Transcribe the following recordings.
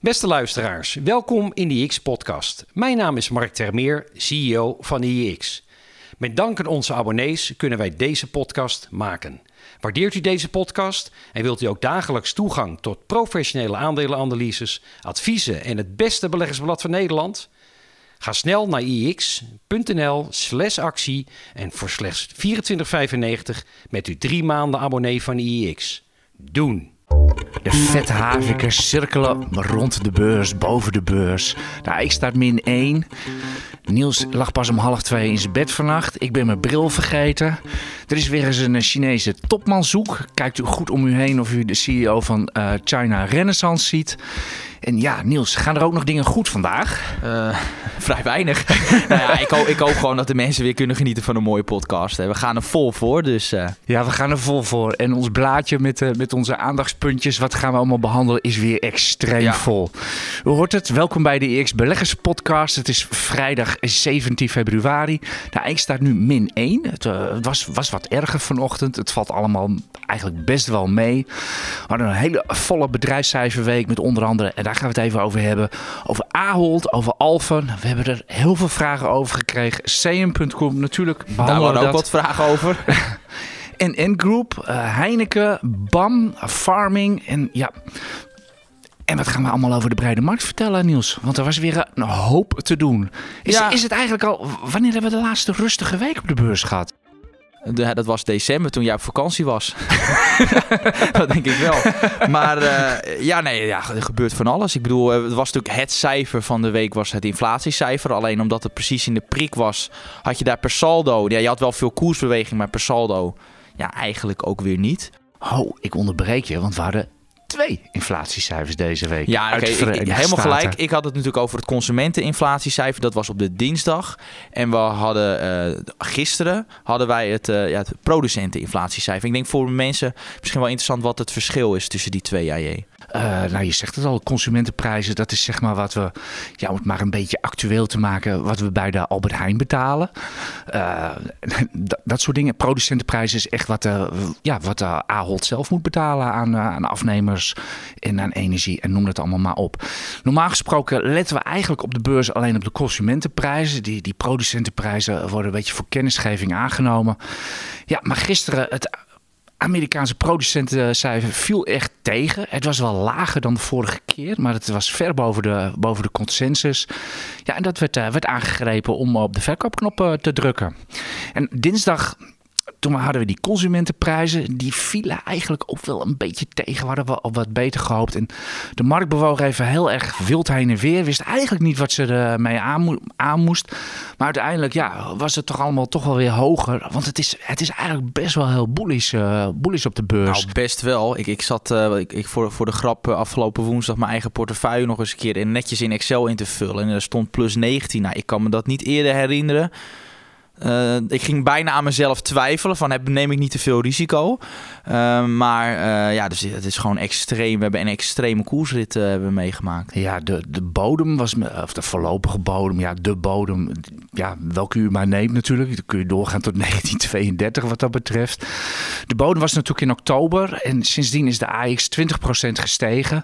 Beste luisteraars, welkom in de IX-podcast. Mijn naam is Mark Termeer, CEO van IX. Met dank aan onze abonnees kunnen wij deze podcast maken. Waardeert u deze podcast en wilt u ook dagelijks toegang tot professionele aandelenanalyses, adviezen en het beste beleggersblad van Nederland? Ga snel naar ix.nl slash actie en voor slechts 24,95 met u drie maanden abonnee van IX. Doen! De vette havikers cirkelen rond de beurs, boven de beurs. Nou, ik sta min 1. Niels lag pas om half twee in zijn bed vannacht. Ik ben mijn bril vergeten. Er is weer eens een Chinese topmanzoek. Kijkt u goed om u heen of u de CEO van uh, China Renaissance ziet. En ja, Niels, gaan er ook nog dingen goed vandaag? Uh, vrij weinig. nou ja, ik, hoop, ik hoop gewoon dat de mensen weer kunnen genieten van een mooie podcast. We gaan er vol voor, dus... Uh... Ja, we gaan er vol voor. En ons blaadje met, uh, met onze aandachtspuntjes, wat gaan we allemaal behandelen, is weer extreem ja. vol. U hoort het, welkom bij de EX Beleggers Podcast. Het is vrijdag 17 februari. Nou, ik staat nu min 1. Het, het was, was wat erger vanochtend. Het valt allemaal eigenlijk best wel mee. We hadden een hele volle bedrijfscijferweek met onder andere... Daar gaan we het even over hebben. Over Ahold, over Alphen. We hebben er heel veel vragen over gekregen. CM.com natuurlijk. Daar waren ook wat vragen over. en N Group, uh, Heineken, BAM, Farming en ja... En wat gaan we allemaal over de breide markt vertellen, Niels? Want er was weer een hoop te doen. Is, ja. is het eigenlijk al... Wanneer hebben we de laatste rustige week op de beurs gehad? Dat was december toen jij op vakantie was. dat denk ik wel. Maar uh, ja, nee, ja, er gebeurt van alles. Ik bedoel, het was natuurlijk het cijfer van de week was het inflatiecijfer. Alleen omdat het precies in de prik was, had je daar per saldo... Ja, je had wel veel koersbeweging, maar per saldo ja, eigenlijk ook weer niet. Oh, ik onderbreek je, want we hadden twee inflatiecijfers deze week. Ja, okay, ik, ik, helemaal gelijk. Ik had het natuurlijk over het consumenteninflatiecijfer. Dat was op de dinsdag. En we hadden uh, gisteren hadden wij het, uh, ja, het producenteninflatiecijfer. Ik denk voor mensen misschien wel interessant wat het verschil is tussen die twee AJ. Uh, nou, je zegt het al, consumentenprijzen, dat is zeg maar wat we, ja, om het maar een beetje actueel te maken, wat we bij de Albert Heijn betalen. Uh, dat soort dingen. Producentenprijzen is echt wat, de, ja, wat de Ahold zelf moet betalen aan, aan afnemers en aan energie en noem het allemaal maar op. Normaal gesproken letten we eigenlijk op de beurs alleen op de consumentenprijzen. Die, die producentenprijzen worden een beetje voor kennisgeving aangenomen. Ja, maar gisteren het Amerikaanse producentencijfer viel echt tegen. Het was wel lager dan de vorige keer, maar het was ver boven de, boven de consensus. Ja, en dat werd, uh, werd aangegrepen om op de verkoopknop te drukken. En dinsdag toen hadden we die consumentenprijzen. Die vielen eigenlijk ook wel een beetje tegen. We hadden we al wat beter gehoopt. En de markt bewoog even heel erg wild heen en weer. Wist eigenlijk niet wat ze ermee aan, moest. Maar uiteindelijk ja, was het toch allemaal toch wel weer hoger. Want het is, het is eigenlijk best wel heel bullish, uh, bullish op de beurs. Nou, best wel. Ik, ik zat uh, ik, ik, voor, voor de grap afgelopen woensdag mijn eigen portefeuille nog eens een keer netjes in Excel in te vullen. En er stond plus 19. Nou, ik kan me dat niet eerder herinneren. Uh, ik ging bijna aan mezelf twijfelen van heb, neem ik niet te veel risico. Uh, maar uh, ja, dus het is gewoon extreem. We hebben een extreme koersrit hebben meegemaakt. Ja, de, de bodem was, of de voorlopige bodem, ja, de bodem. Ja, welke u maar neemt natuurlijk. Dan kun je doorgaan tot 1932 wat dat betreft. De bodem was natuurlijk in oktober en sindsdien is de AX 20% gestegen.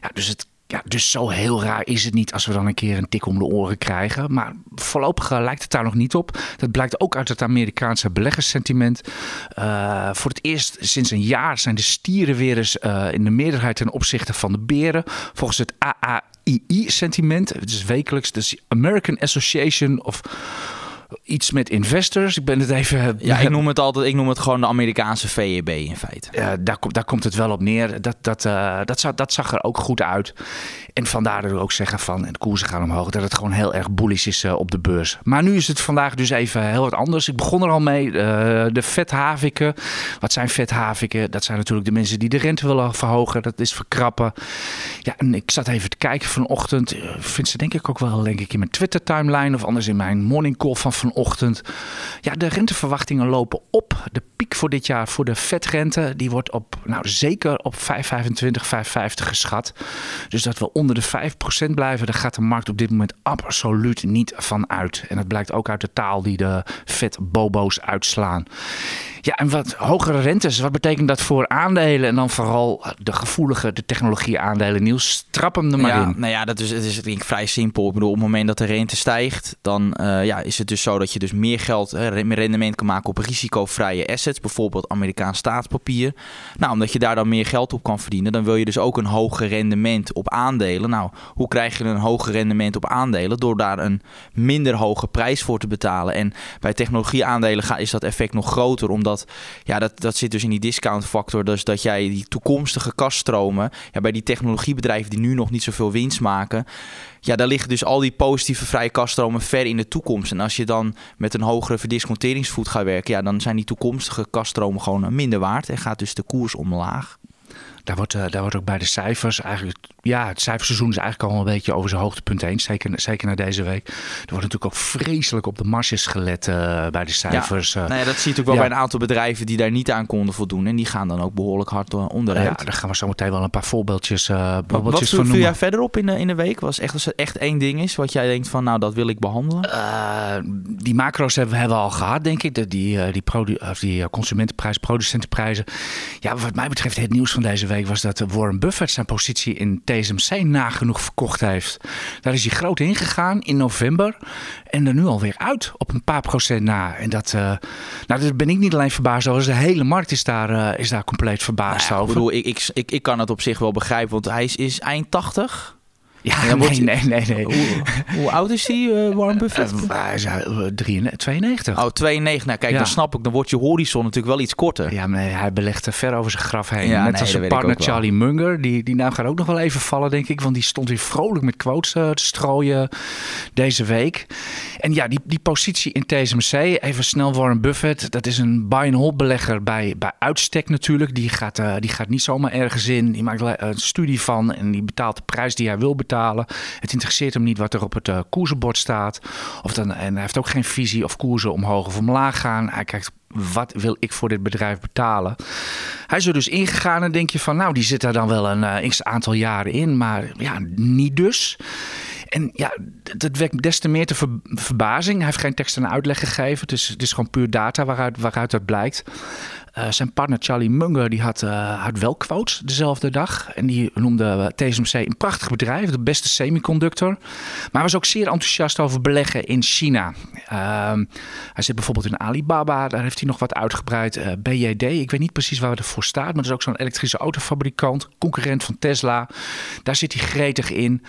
Ja, dus het ja, dus zo heel raar is het niet als we dan een keer een tik om de oren krijgen. Maar voorlopig eh, lijkt het daar nog niet op. Dat blijkt ook uit het Amerikaanse beleggerssentiment. Uh, voor het eerst sinds een jaar zijn de stieren weer eens uh, in de meerderheid ten opzichte van de beren. Volgens het AAII-sentiment, het is wekelijks, dus American Association of iets met investors. Ik ben het even. Ja, ik noem het altijd. Ik noem het gewoon de Amerikaanse VEB in feite. Ja, daar, daar komt het wel op neer. Dat, dat, uh, dat, zag, dat zag er ook goed uit. En vandaar dat we ook zeggen van. En de koersen gaan omhoog. Dat het gewoon heel erg bullish is uh, op de beurs. Maar nu is het vandaag dus even heel wat anders. Ik begon er al mee. Uh, de vethaviken. Wat zijn vethaviken? Dat zijn natuurlijk de mensen die de rente willen verhogen. Dat is verkrappen. Ja, en ik zat even te kijken vanochtend. Vind ze denk ik ook wel denk ik in mijn Twitter timeline. Of anders in mijn morning call van vanochtend. Ja, de renteverwachtingen lopen op. De piek voor dit jaar voor de vetrente, die wordt op, nou zeker op 5,25, 5,50 geschat. Dus dat we onder de 5% blijven, daar gaat de markt op dit moment absoluut niet van uit. En dat blijkt ook uit de taal die de vet-bobo's uitslaan. Ja, en wat hogere rentes, wat betekent dat voor aandelen? En dan vooral de gevoelige, de technologie-aandelen. Niels, trap hem er maar ja, in. Nou ja, dat is, het is denk ik vrij simpel. Ik bedoel, op het moment dat de rente stijgt, dan uh, ja, is het dus zo dat je dus meer geld, meer rendement kan maken op risicovrije assets. Bijvoorbeeld Amerikaans staatspapier. Nou, omdat je daar dan meer geld op kan verdienen, dan wil je dus ook een hoger rendement op aandelen. Nou, hoe krijg je een hoger rendement op aandelen? Door daar een minder hoge prijs voor te betalen. En bij technologieaandelen is dat effect nog groter, omdat ja, dat, dat zit dus in die discount factor. Dus dat jij die toekomstige kaststromen, ja, bij die technologiebedrijven die nu nog niet zoveel winst maken, ja, daar liggen dus al die positieve vrije kaststromen ver in de toekomst. En als je dan met een hogere verdisconteringsvoet gaat werken, ja, dan zijn die toekomstige kaststromen gewoon minder waard en gaat dus de koers omlaag. Daar wordt, uh, daar wordt ook bij de cijfers eigenlijk. Ja, het cijferseizoen is eigenlijk al een beetje over zijn hoogtepunt heen. Zeker, zeker na deze week. Er wordt natuurlijk ook vreselijk op de marges gelet uh, bij de cijfers. Ja, nou ja, dat zie je ook wel ja. bij een aantal bedrijven die daar niet aan konden voldoen. En die gaan dan ook behoorlijk hard onderuit. Ja, daar gaan we zo meteen wel een paar voorbeeldjes, uh, voorbeeldjes wat, wat van jij verder op in de, in de week? Was echt, als er echt één ding is wat jij denkt van nou dat wil ik behandelen? die macro's hebben, hebben we al gehad, denk ik. De, die, die, produ of die consumentenprijs, producentenprijzen. Ja, wat mij betreft het nieuws van deze week was dat Warren Buffett zijn positie in TSMC nagenoeg verkocht heeft. Daar is hij groot ingegaan in november en er nu alweer uit op een paar procent na. En dat, uh, nou, dat ben ik niet alleen verbaasd over, de hele markt is daar, uh, is daar compleet verbaasd nou, over. Ik, bedoel, ik, ik, ik, ik kan het op zich wel begrijpen, want hij is, is eind 80. Ja, nee, nee, nee, nee. Hoe, hoe oud is hij, uh, Warren Buffett? Uh, hij is uh, 92. Oh, 92. Nou, kijk, ja. dan snap ik. Dan wordt je horizon natuurlijk wel iets korter. Ja, maar hij belegt er ver over zijn graf heen. Ja, Net nee, als zijn partner Charlie Munger. Die, die naam gaat ook nog wel even vallen, denk ik. Want die stond weer vrolijk met quotes te strooien deze week. En ja, die, die positie in TSMC, even snel Warren Buffett. Dat is een buy-and-hold belegger bij, bij uitstek natuurlijk. Die gaat, die gaat niet zomaar ergens in. Die maakt een studie van en die betaalt de prijs die hij wil betalen. Het interesseert hem niet wat er op het uh, koersenbord staat. Of dan, en hij heeft ook geen visie of koersen omhoog of omlaag gaan. Hij kijkt wat wil ik voor dit bedrijf betalen? Hij is er dus ingegaan en denk je van, nou, die zit daar dan wel een uh, x aantal jaren in, maar ja, niet dus. En ja, dat wekt des te meer te ver, verbazing. Hij heeft geen tekst en uitleg gegeven. Dus het is gewoon puur data waaruit, waaruit dat blijkt. Uh, zijn partner Charlie Munger die had, uh, had wel quotes dezelfde dag. En die noemde TSMC een prachtig bedrijf, de beste semiconductor. Maar was ook zeer enthousiast over beleggen in China. Uh, hij zit bijvoorbeeld in Alibaba, daar heeft hij nog wat uitgebreid. BJD, ik weet niet precies waar het voor staat, maar dat is ook zo'n elektrische autofabrikant, concurrent van Tesla. Daar zit hij gretig in.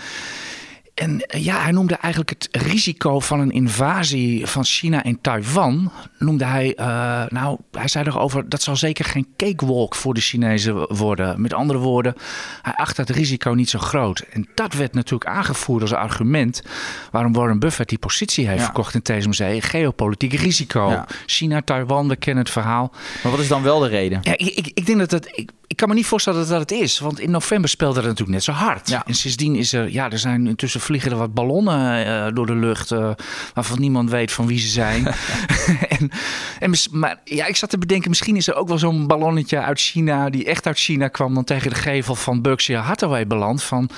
En ja, hij noemde eigenlijk het risico van een invasie van China in Taiwan. Noemde hij, uh, nou, hij zei erover dat zal zeker geen cakewalk voor de Chinezen worden. Met andere woorden, hij acht dat risico niet zo groot. En dat werd natuurlijk aangevoerd als argument waarom Warren Buffett die positie heeft ja. verkocht in TSMC. Geopolitiek risico. Ja. China, Taiwan, we kennen het verhaal. Maar wat is dan wel de reden? Ja, ik, ik, ik denk dat het. Ik, ik kan me niet voorstellen dat dat het is. Want in november speelde het natuurlijk net zo hard. En sindsdien is er, ja, er zijn intussen vliegen er wat ballonnen uh, door de lucht. Uh, waarvan niemand weet van wie ze zijn. en, en, maar ja, ik zat te bedenken, misschien is er ook wel zo'n ballonnetje uit China. die echt uit China kwam. dan tegen de gevel van Berkshire Hathaway beland. Van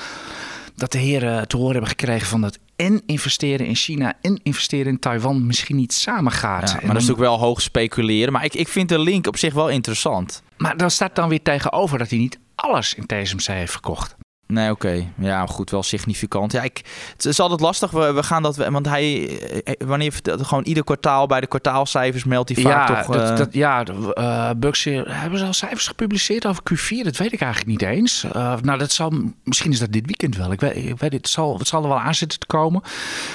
dat de heren te horen hebben gekregen van dat en investeren in China en investeren in Taiwan misschien niet samen gaat. Ja, maar dan, dat is natuurlijk wel hoog speculeren. Maar ik, ik vind de link op zich wel interessant. Maar dan staat dan weer tegenover dat hij niet alles in TSMC heeft verkocht. Nee, oké. Okay. Ja, goed, wel significant. Ja, ik, het is altijd lastig. We, we gaan dat, want hij, wanneer gewoon ieder kwartaal bij de kwartaalcijfers meldt hij vaak ja, toch. Dat, uh... dat, ja, uh, hebben ze al cijfers gepubliceerd over Q4. Dat weet ik eigenlijk niet eens. Uh, nou, dat zal, misschien is dat dit weekend wel. Ik weet, ik weet het, zal, het zal er wel aan zitten te komen.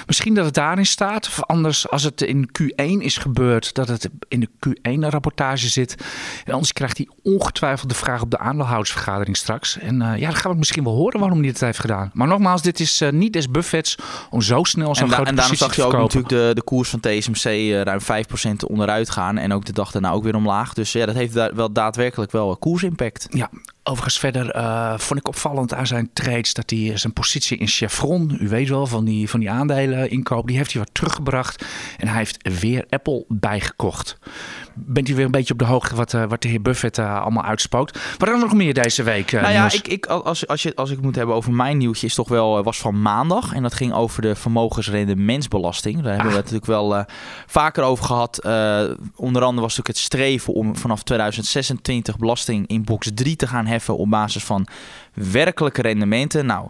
Misschien dat het daarin staat. Of anders, als het in Q1 is gebeurd, dat het in de Q1-rapportage zit. En anders krijgt hij ongetwijfeld de vraag op de aandeelhoudersvergadering straks. En ja, dan gaan we het misschien wel horen waarom hij dit heeft gedaan. Maar nogmaals, dit is uh, niet des Buffets om zo snel zo'n grote En daarom zag je ook natuurlijk de, de koers van TSMC uh, ruim 5% onderuit gaan. En ook de dag daarna ook weer omlaag. Dus ja, dat heeft da wel daadwerkelijk wel koersimpact. Ja, Overigens verder eh, vond ik opvallend aan zijn trades dat hij zijn positie in Chevron, u weet wel, van die, van die aandelen inkoop, die heeft hij wat teruggebracht. En hij heeft weer Apple bijgekocht. Bent u weer een beetje op de hoogte wat, uh, wat de heer Buffett uh, allemaal uitspookt? Wat dan nog meer deze week? nou ja, ik, ik, als, als, je, als ik het moet hebben over mijn nieuwtje, is toch wel was van maandag. En dat ging over de vermogensrendementsbelasting. Daar hebben we het natuurlijk wel vaker over gehad. onder andere was natuurlijk het streven om vanaf 2026 belasting in box 3 te gaan op basis van werkelijke rendementen. Nou,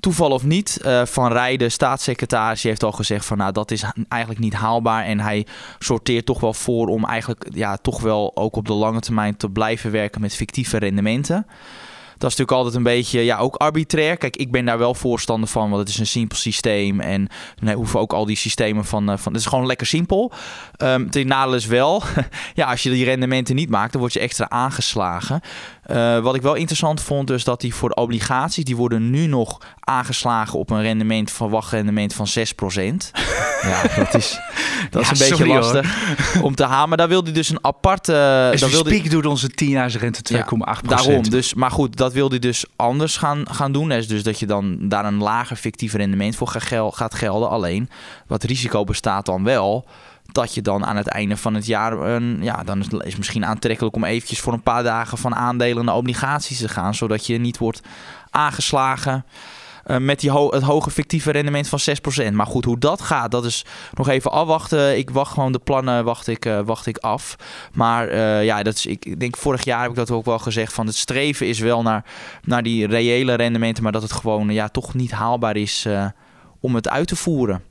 toeval of niet, uh, Van Rijden, staatssecretaris, heeft al gezegd van nou dat is eigenlijk niet haalbaar. En hij sorteert toch wel voor om eigenlijk ja, toch wel ook op de lange termijn te blijven werken met fictieve rendementen. Dat is natuurlijk altijd een beetje, ja, ook arbitrair. Kijk, ik ben daar wel voorstander van, want het is een simpel systeem. En nee, hoeven ook al die systemen van, uh, van het is gewoon lekker simpel. Um, het nadeel is wel, ja, als je die rendementen niet maakt, dan word je extra aangeslagen. Uh, wat ik wel interessant vond, dus dat die voor de obligaties, die worden nu nog aangeslagen op een rendement, verwacht rendement van 6%. ja, dat is, dat is een beetje lastig om te halen. Maar daar wilde hij dus een aparte... Uh, wilde Speak doet onze 10 jaar rente 2,8%. Ja, daarom, dus, maar goed, dat wilde hij dus anders gaan, gaan doen. Dus, dus dat je dan daar een lager fictief rendement voor gaat gelden. Alleen, wat risico bestaat dan wel dat je dan aan het einde van het jaar, een, ja, dan is misschien aantrekkelijk om eventjes voor een paar dagen van aandelen naar obligaties te gaan, zodat je niet wordt aangeslagen. Uh, met die ho het hoge fictieve rendement van 6%. Maar goed, hoe dat gaat, dat is nog even afwachten. Ik wacht gewoon de plannen wacht ik, uh, wacht ik af. Maar uh, ja, dat is, ik denk vorig jaar heb ik dat ook wel gezegd. Van het streven is wel naar, naar die reële rendementen. Maar dat het gewoon ja, toch niet haalbaar is om het uit te voeren.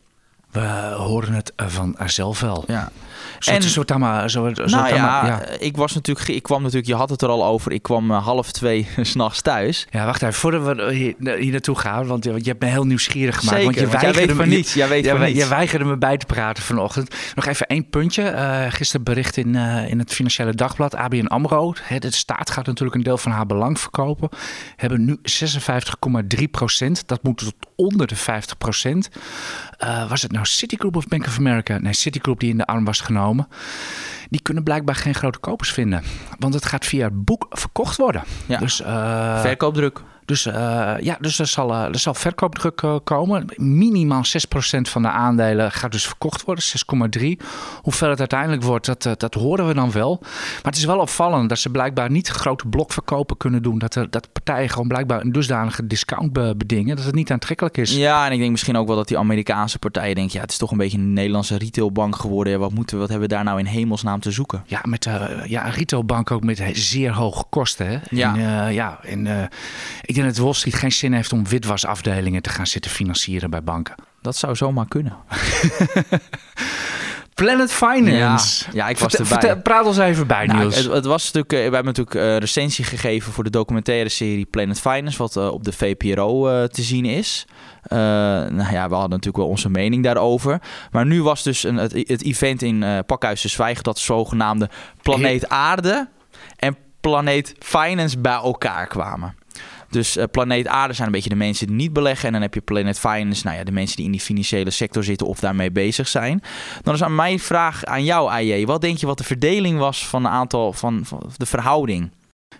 We horen het van zelf wel. Ja. Zo, en, zo, tama, zo, nou ja, ja, ik was natuurlijk, ik kwam natuurlijk, je had het er al over. Ik kwam uh, half twee s'nachts thuis. Ja, wacht even, voordat we hier, hier naartoe gaan, want je, je hebt me heel nieuwsgierig gemaakt. Zeker, want je want weigerde me, niets. Jij weet je, van je, je weigerde me bij te praten vanochtend. Nog even één puntje. Uh, gisteren bericht in, uh, in het Financiële Dagblad, ABN AMRO. Hè, de staat gaat natuurlijk een deel van haar belang verkopen. Hebben nu 56,3 procent. Dat moet tot onder de 50 procent. Uh, was het nou Citigroup of Bank of America? Nee, Citigroup die in de arm was genomen. Die kunnen blijkbaar geen grote kopers vinden. Want het gaat via het boek verkocht worden. Ja. Dus, uh, Verkoopdruk. Dus, uh, ja, dus er, zal, uh, er zal verkoopdruk uh, komen. Minimaal 6% van de aandelen gaat dus verkocht worden, 6,3. Hoeveel het uiteindelijk wordt, dat, dat horen we dan wel. Maar het is wel opvallend dat ze blijkbaar niet grote blokverkopen kunnen doen. Dat, er, dat partijen gewoon blijkbaar een dusdanige discount bedingen dat het niet aantrekkelijk is. Ja, en ik denk misschien ook wel dat die Amerikaanse partijen denken... ja, het is toch een beetje een Nederlandse retailbank geworden. Wat, moeten, wat hebben we daar nou in hemelsnaam te zoeken? Ja, met ja, een retailbank ook met zeer hoge kosten. Hè? Ja. En, ja, en ik denk dat Wall Street geen zin heeft om witwasafdelingen te gaan zitten financieren bij banken. Dat zou zomaar kunnen. Planet Finance. Ja, ja ik was erbij. Praat ons even bij, nou, Niels. Het, het, was natuurlijk, uh, we hebben natuurlijk uh, recensie gegeven voor de documentaire serie Planet Finance, wat uh, op de VPRO te zien is. nou ja, we hadden natuurlijk wel onze mening daarover. Maar nu was dus een, het, het event in Pakhuis de Zwijgen, dat zogenaamde Planeet Aarde en Planeet Finance bij elkaar kwamen. Dus uh, planeet Aarde zijn een beetje de mensen die niet beleggen. En dan heb je Planet Finance, nou ja, de mensen die in die financiële sector zitten of daarmee bezig zijn. Dan is aan mijn vraag aan jou, AJ. Wat denk je wat de verdeling was van een aantal van, van de verhouding?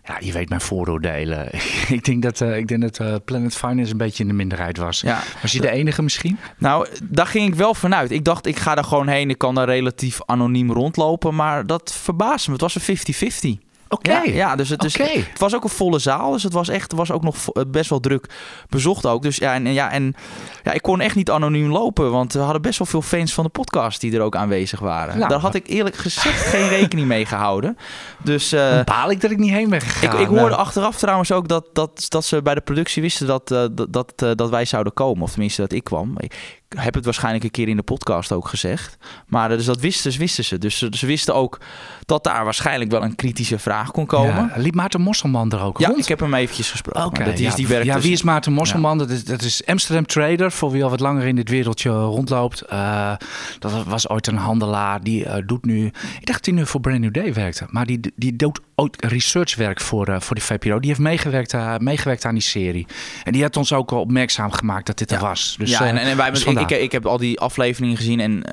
Ja, je weet mijn vooroordelen. ik denk dat, uh, ik denk dat uh, Planet Finance een beetje in de minderheid was. Ja. Was je de enige misschien? Nou, daar ging ik wel vanuit. Ik dacht, ik ga er gewoon heen. Ik kan daar relatief anoniem rondlopen. Maar dat verbaasde me. Het was een 50-50. Oké. Ja, ja, dus het, is, het was ook een volle zaal. Dus het was echt, was ook nog best wel druk bezocht ook. Dus ja, en, ja, en ja, ik kon echt niet anoniem lopen. Want we hadden best wel veel fans van de podcast die er ook aanwezig waren. Nou, Daar had ik eerlijk gezegd geen rekening mee gehouden. Dus uh, baal ik dat ik niet heen ben gegaan. Ik, ik hoorde achteraf trouwens ook dat, dat, dat ze bij de productie wisten dat, uh, dat, dat, uh, dat wij zouden komen. Of tenminste dat ik kwam. Ik, heb het waarschijnlijk een keer in de podcast ook gezegd. Maar dus dat wisten, wisten ze. Dus ze wisten ook dat daar waarschijnlijk wel een kritische vraag kon komen. Ja, liep Maarten Mosselman er ook ja, rond? ik heb hem eventjes gesproken. Ja, die werkt ja, dus... wie is Maarten Mosselman? Dat, is, dat is Amsterdam Trader, voor wie al wat langer in dit wereldje rondloopt. Uh, dat was ooit een handelaar, die uh, doet nu... Ik dacht dat hij nu voor Brand New Day werkte. Maar die, die doet ook researchwerk voor, uh, voor de VPRO. Die heeft meegewerkt, meegewerkt aan die serie. En die had ons ook opmerkzaam gemaakt dat dit er was. Dus, ja, en, en wij, dus ik, ik, heb al die afleveringen gezien en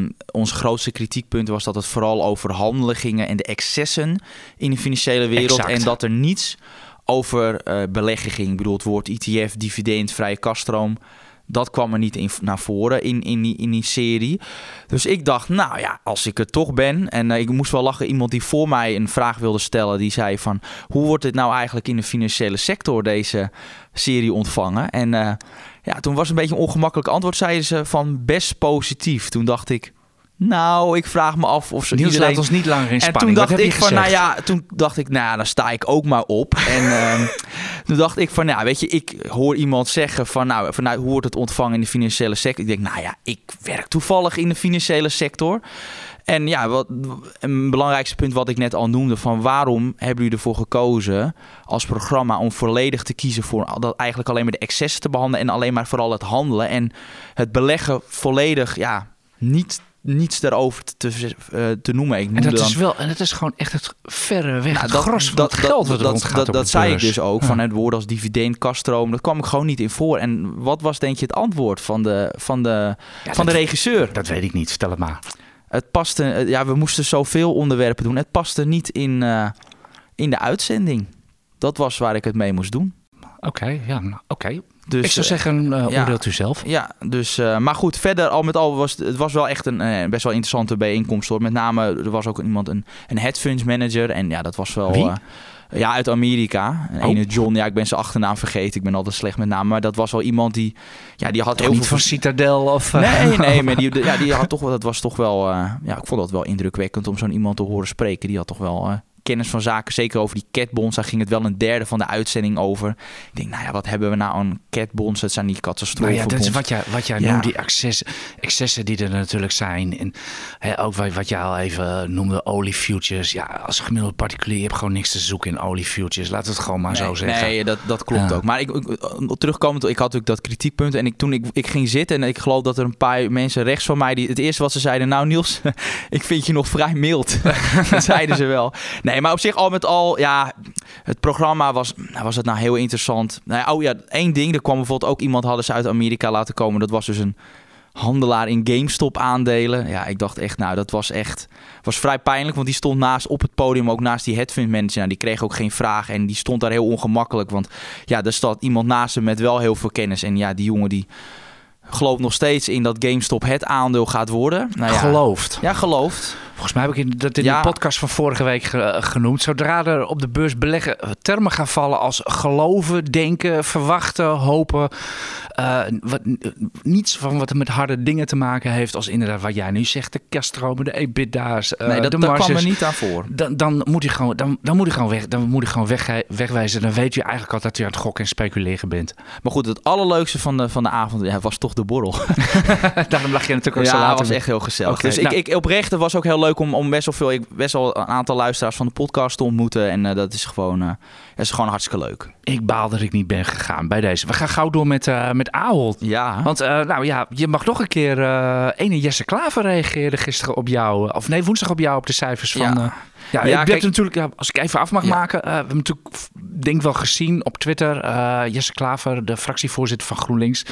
uh, ons grootste kritiekpunt was dat het vooral over handelen gingen en de excessen in de financiële wereld. Exact. En dat er niets over uh, belegging ging. Ik bedoel, het woord ETF, dividend, vrije kaststroom. Dat kwam er niet in, naar voren in, in, die, in die serie. Dus ik dacht, nou ja, als ik er toch ben. En ik moest wel lachen. Iemand die voor mij een vraag wilde stellen. Die zei van, hoe wordt dit nou eigenlijk in de financiële sector deze serie ontvangen? En ja, toen was een beetje een ongemakkelijk antwoord. Zeiden ze van best positief. Toen dacht ik, nou, ik vraag me af of ze Niels iedereen... laat ons niet langer in spanning. En toen dacht ik van, nou ja, toen dacht ik, nou, dan sta ik ook maar op. en uh, toen dacht ik van, nou, weet je, ik hoor iemand zeggen van, nou, van, nou, hoe wordt het ontvangen in de financiële sector? Ik denk, nou ja, ik werk toevallig in de financiële sector. En ja, wat, een belangrijkste punt wat ik net al noemde, van waarom hebben jullie ervoor gekozen als programma om volledig te kiezen voor dat eigenlijk alleen maar de excessen te behandelen en alleen maar vooral het handelen en het beleggen volledig, ja, niet niets daarover te, te noemen. Ik en dat is wel, en het is gewoon echt het verre weg. Nou, het gros van dat, het geld er dat, dat, dat zei ik dus ook van het woord als dividend, kaststroom. Dat kwam ik gewoon niet in voor. En wat was denk je het antwoord van de, van de, van de regisseur? Dat weet ik niet. Stel het maar. Het paste. Eh, ja, we moesten zoveel onderwerpen doen. Het paste niet in, uh, in de uitzending. Dat was waar ik het mee moest doen. Oké, ja, nou, oké. Dus, ik zou zeggen, uh, ja, oordeelt u zelf. Ja, dus, uh, maar goed, verder al met al was het was wel echt een uh, best wel interessante bijeenkomst hoor. Met name, er was ook iemand, een, een hedge manager. En ja, dat was wel... Wie? ja, uit Amerika. Een oh. ene John, ja, ik ben zijn achternaam vergeten. Ik ben altijd slecht met namen. Maar dat was wel iemand die... Ja, die had heel niet veel... van Citadel of... Nee, nee, maar die, ja, die had toch wel... Dat was toch wel... ja, ik vond dat wel indrukwekkend om zo'n iemand te horen spreken. Die had toch wel kennis van zaken. Zeker over die catbonds. Daar ging het wel een derde van de uitzending over. Ik denk, nou ja, wat hebben we nou aan catbonds? Het zijn die catastrofen. Nou ja, dat is wat jij, wat jij noemt, die excessen, excessen die er natuurlijk zijn. En hè, ook wat, wat jij al even noemde, oliefutures. Ja, als gemiddeld particulier heb je gewoon niks te zoeken in oliefutures. Laat het gewoon maar zo zeggen. Nee, dat, dat klopt ook. Maar ik, terugkomend, ik had natuurlijk dat kritiekpunt. En ik, toen ik, ik ging zitten en ik geloof dat er een paar mensen rechts van mij... Die, het eerste wat ze zeiden, nou Niels, ik vind je nog vrij mild. dat zeiden ze wel. Nee, Nee, maar op zich al met al, ja, het programma was, was het nou heel interessant. Nou, oh ja, één ding, er kwam bijvoorbeeld ook iemand hadden ze uit Amerika laten komen. Dat was dus een handelaar in GameStop aandelen. Ja, ik dacht echt, nou, dat was echt was vrij pijnlijk, want die stond naast op het podium ook naast die headfund manager. Nou, die kreeg ook geen vraag en die stond daar heel ongemakkelijk, want ja, er staat iemand naast hem met wel heel veel kennis en ja, die jongen die gelooft nog steeds in dat GameStop het aandeel gaat worden. Nou ja, gelooft. Ja, gelooft. Volgens mij heb ik dat in de podcast van vorige week genoemd. Zodra er op de beurs beleggen termen gaan vallen als geloven, denken, verwachten, hopen. Uh, wat, niets van wat er met harde dingen te maken heeft. Als inderdaad wat jij nu zegt. De kaststromen, de EBITDA's, uh, nee, dat, de kwam er niet aan voor. Dan, dan moet je gewoon, dan, dan moet je gewoon, weg, dan moet je gewoon weg, wegwijzen. Dan weet je eigenlijk al dat je aan het gokken en speculeren bent. Maar goed, het allerleukste van de, van de avond ja, was toch de borrel. Daarom lag je natuurlijk ook ja, zo laat. was echt heel gezellig. dus nou. ik, ik oprecht, het was ook heel leuk om, om best wel veel, ik, best wel een aantal luisteraars van de podcast te ontmoeten. En uh, dat is gewoon, uh, is gewoon hartstikke leuk. Ik baal dat ik niet ben gegaan bij deze. We gaan gauw door met, uh, met Ahold. Ja. Want nou ja, je mag nog een keer, ene Jesse Klaver reageerde gisteren op jou, of nee, woensdag op jou op de cijfers van... Ja. Ja, ja kijk, natuurlijk, als ik even af mag maken. Uh, we hebben natuurlijk, denk wel gezien op Twitter. Uh, Jesse Klaver, de fractievoorzitter van GroenLinks.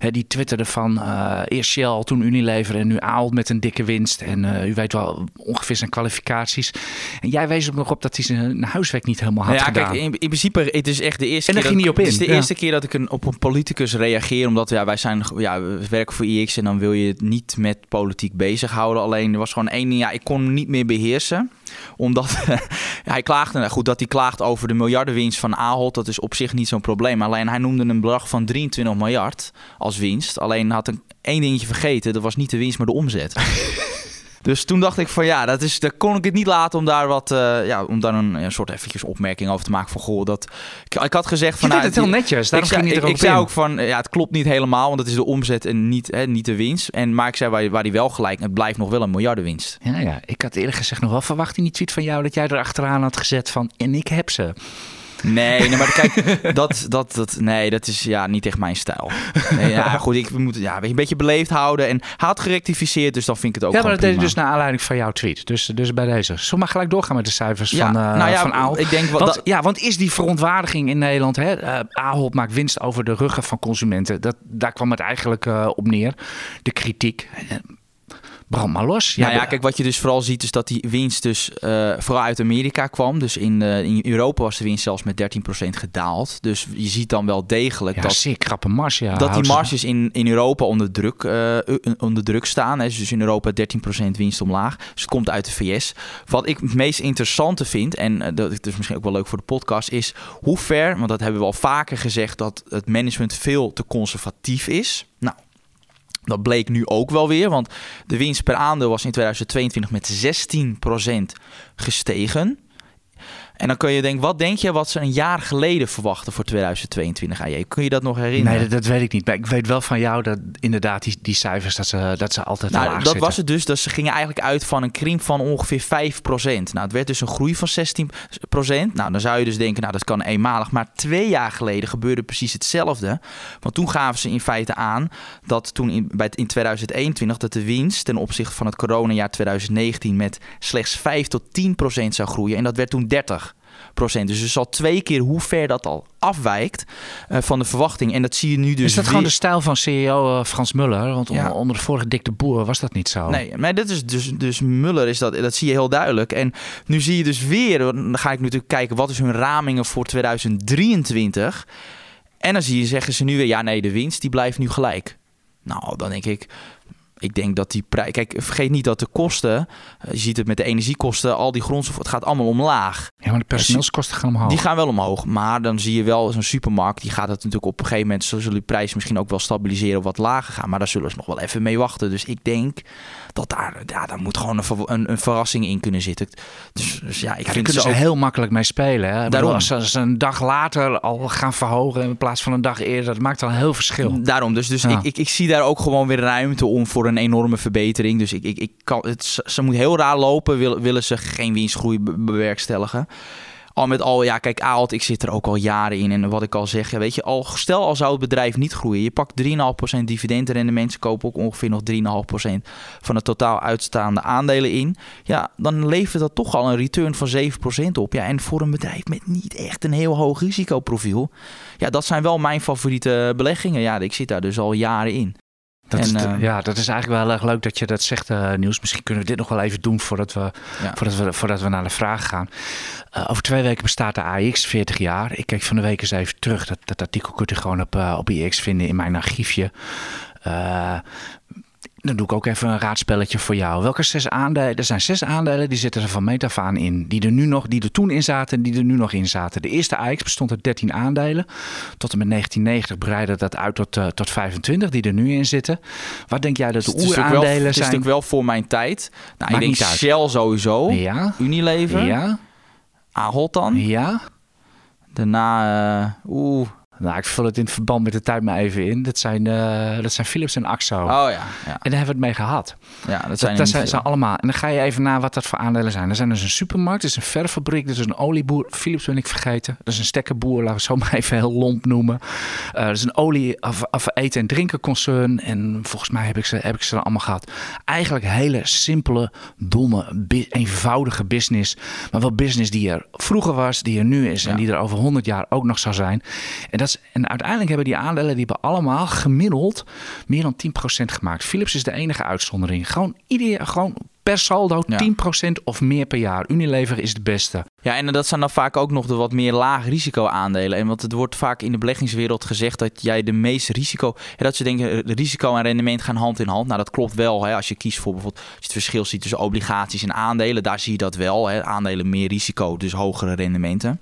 Uh, die twitterde van eerst Shell, toen Unilever en nu Aalt met een dikke winst. En u weet wel ongeveer zijn kwalificaties. En jij wees ook nog op dat hij zijn huiswerk niet helemaal had ja, gedaan. Kijk, in, in, principe, het is echt de eerste en keer... ging niet op in. Het is de eerste keer dat ik een, op een politicus reageer. Omdat ja, wij zijn, ja, we werken voor IX en dan wil je het niet met politiek bezighouden. Alleen er was gewoon één ding, ja, ik kon hem niet meer beheersen omdat hij klaagde, nou goed, dat hij klaagt over de miljardenwinst van Ahold. Dat is op zich niet zo'n probleem. Alleen hij noemde een bedrag van 23 miljard als winst. Alleen had een één dingetje vergeten. Dat was niet de winst, maar de omzet. Dus toen dacht ik van ja, dat is, daar kon ik het niet laten om daar wat, uh, ja, om daar een, een, soort eventjes opmerking over te maken van goh, dat ik, ik had gezegd van. Je nou, het heel netjes. ik, zei, ik, ik zei ook van ja, het klopt niet helemaal, want het is de omzet en niet, hè, niet de winst. En maar ik zei waar, waar die wel gelijk, het blijft nog wel een miljardenwinst. Ja, ja, ik had eerlijk gezegd nog wel verwacht in die tweet van jou dat jij er achteraan had gezet van en ik heb ze. Nee, nee, maar kijk, dat, dat, dat, nee, dat is ja, niet echt mijn stijl. Nee, ja, goed, ik moet ja, een beetje beleefd houden. En hij had gerectificeerd, dus dan vind ik het ook Ja, maar dat deed je dus naar aanleiding van jouw tweet. Dus, dus bij deze. Zullen we maar gelijk doorgaan met de cijfers ja, van, uh, nou ja, van Ahold? Ik denk, wat, want, ja, want is die verontwaardiging in Nederland... Hè, uh, Ahold maakt winst over de ruggen van consumenten. Dat, daar kwam het eigenlijk uh, op neer. De kritiek brand maar los. Ja, nou ja, kijk, wat je dus vooral ziet is dat die winst dus uh, vooral uit Amerika kwam. Dus in, uh, in Europa was de winst zelfs met 13% gedaald. Dus je ziet dan wel degelijk ja, dat, krappe mars, ja, dat die marges in, in Europa onder druk, uh, onder druk staan. Hè. Dus in Europa 13% winst omlaag. Dus het komt uit de VS. Wat ik het meest interessante vind, en dat is misschien ook wel leuk voor de podcast, is hoe ver, want dat hebben we al vaker gezegd, dat het management veel te conservatief is. Nou, dat bleek nu ook wel weer, want de winst per aandeel was in 2022 met 16% gestegen. En dan kun je denken, wat denk je wat ze een jaar geleden verwachten voor 2022 AJ? Kun je dat nog herinneren? Nee, dat, dat, weet ik niet. Maar ik weet wel van jou dat inderdaad die, die cijfers, dat ze, dat ze altijd nou, laag dat zitten. was het dus. Dat ze gingen eigenlijk uit van een krimp van ongeveer 5%. Nou, het werd dus een groei van 16%. Nou, dan zou je dus denken, nou dat kan eenmalig. Maar twee jaar geleden gebeurde precies hetzelfde. Want toen gaven ze in feite aan dat toen in, bij, in 2021 dat de winst ten opzichte van het coronajaar 2019 met slechts 5 tot 10% zou groeien. En dat werd toen 30. Procent. Dus is al twee keer hoe ver dat al afwijkt uh, van de verwachting. En dat zie je nu dus. Is dat weer... gewoon de stijl van CEO uh, Frans Muller? Want Ja. onder de vorige Dick de Boer was dat niet zo. Nee, maar dit is dus, dus Muller is dat, dat zie je heel duidelijk. En nu zie je dus weer, dan ga ik natuurlijk kijken wat is hun ramingen voor 2023. En dan zie je, zeggen ze nu weer, ja nee, de winst die blijft nu gelijk. Nou, dan denk ik, ik denk dat die prijs. Kijk, vergeet niet dat de kosten. eh, Je ziet het met de energiekosten, al die grondstoffen. Het gaat allemaal omlaag. Ja, maar de personeelskosten gaan omhoog. Die gaan wel omhoog. Maar dan zie je wel zo'n supermarkt. Die gaat het natuurlijk op een gegeven moment. Zullen die prijzen misschien ook wel stabiliseren. Of wat lager gaan. Maar daar zullen ze nog wel even mee wachten. Dus ik denk dat daar. Ja, daar moet gewoon een, een, een verrassing in kunnen zitten. Dus, dus ja, ik Ja, vind kunnen ze ook- heel makkelijk mee spelen. Hè? Daarom. Als ze, als ze een dag later al gaan verhogen in plaats van een dag eerder, dat maakt al een heel verschil. Daarom, dus, dus Ja. ik, ik, ik zie daar ook gewoon weer ruimte om voor een enorme verbetering. Dus ik, ik, ik kan, het, ze moet heel raar lopen, willen, willen ze geen winstgroei be- bewerkstelligen. Al met al, ja, kijk, Aalt, ik zit er ook al jaren in. En wat ik al zeg, weet je, al, stel al zou het bedrijf niet groeien. Je pakt 3,5% dividendrendement, ze kopen ook ongeveer nog 3,5% van de totaal uitstaande aandelen in. Ja, dan levert dat toch al een return van 7% op. Ja, en voor een bedrijf met niet echt een heel hoog risicoprofiel. Ja, dat zijn wel mijn favoriete beleggingen. Ja, ik zit daar dus al jaren in. Dat, is, En, de- eh, ja, dat is eigenlijk wel heel erg leuk dat je dat zegt, eh Niels. Misschien kunnen we dit nog wel even doen voordat we, Ja. voordat we, voordat we naar de vragen gaan. Eh, over twee weken bestaat de AX 40 jaar. Ik keek van de week eens even terug. Dat, dat artikel kunt u gewoon op, eh, op IX vinden in mijn archiefje. Dan doe ik ook even een raadspelletje voor jou. Welke zes aandelen? Er zijn zes aandelen die zitten er van meet af aan in. Die er nu nog, die er toen in zaten en die er nu nog in zaten. De eerste AX bestond uit 13 aandelen. Tot en met 1990 breidde dat uit tot, eh, tot 25 die er nu in zitten. Wat denk jij dat de natuurlijk wel, oeraandelen het is zijn? natuurlijk wel voor mijn tijd. Nou, ik denk. Shell sowieso. Ja, Unilever. ja, Ahold dan. ja. Daarna, eh, oeh. Nou, ik vul het in het verband met de tijd maar even in. Dat zijn, eh, dat zijn Philips en Axo. Oh ja, ja. En daar hebben we het mee gehad. ja dat Dat, zijn, dat zijn, allemaal. En dan ga je even naar wat dat voor aandelen zijn. Er zijn dus een supermarkt, er is een verffabriek, er is een olieboer. Philips ben ik vergeten. Er is een stekkerboer, laten we het zo maar even heel lomp noemen. Eh, er is een olie- of, of eten- en drinkenconcern. En volgens mij heb ik, ze, heb ik ze dan allemaal gehad. Eigenlijk hele simpele, domme, eenvoudige business. Maar wel business die er vroeger was, die er nu is. En die er over 100 jaar ook nog zou zijn. En, dat is, en uiteindelijk hebben die aandelen, die hebben allemaal gemiddeld meer dan 10% gemaakt. Philips is de enige uitzondering. Gewoon ieder gewoon per saldo Ja. 10% of meer per jaar. Unilever is de beste. Ja, en dat zijn dan vaak ook nog de wat meer laag risico aandelen. En want het wordt vaak in de beleggingswereld gezegd dat jij de meest risico... Dat ze denken, eh, risico en rendement gaan hand in hand. Nou, dat klopt wel. Hè. Als je kiest voor bijvoorbeeld... Als je het verschil ziet tussen obligaties en aandelen, daar zie je dat wel. Hè. Aandelen meer risico, dus hogere rendementen.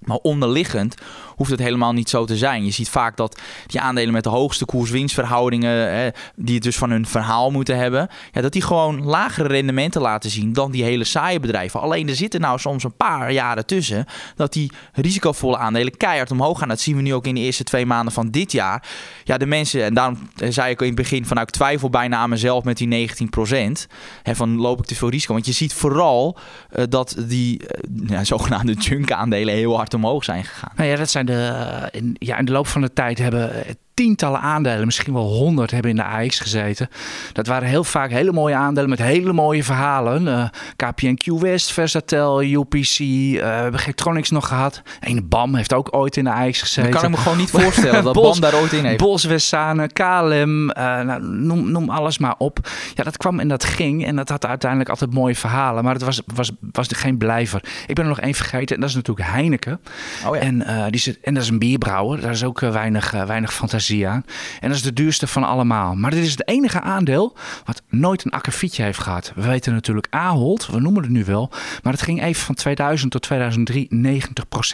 Maar onderliggend hoeft het helemaal niet zo te zijn. Je ziet vaak dat die aandelen met de hoogste koers-winstverhoudingen, die het dus van hun verhaal moeten hebben, ja, dat die gewoon lagere rendementen laten zien dan die hele saaie bedrijven. Alleen er zitten nou soms een paar jaren tussen dat die risicovolle aandelen keihard omhoog gaan. Dat zien we nu ook in de eerste twee maanden van dit jaar. Ja, de mensen, en daarom zei ik in het begin van, nou, ik twijfel bijna aan mezelf met die 19% Hè, van loop ik te veel risico? Want je ziet vooral eh, dat die eh, ja, zogenaamde junk aandelen heel hard omhoog zijn gegaan. Nou ja, dat zijn de. In, ja, in de loop van de tijd hebben. Eh, tientallen aandelen, misschien wel honderd, hebben in de AX gezeten. Dat waren heel vaak hele mooie aandelen met hele mooie verhalen. Uh, KPN West, Versatel, UPC, uh, we hebben Getronics nog gehad. En BAM heeft ook ooit in de AX gezeten. Dat kan ik me gewoon niet voorstellen dat BAM daar ooit in heeft. Bos, Westane, KLM, uh, nou, noem, noem alles maar op. Ja, dat kwam en dat ging en dat had uiteindelijk altijd mooie verhalen. Maar het was, was, was geen blijver. Ik ben er nog één vergeten en dat is natuurlijk Heineken. Oh ja. en, die zit, en dat is een bierbrouwer. Daar is ook weinig, weinig fantasie En dat is de duurste van allemaal. Maar dit is het enige aandeel wat nooit een akkefietje heeft gehad. We weten natuurlijk Ahold, we noemen het nu wel. Maar het ging even van 2000 tot 2003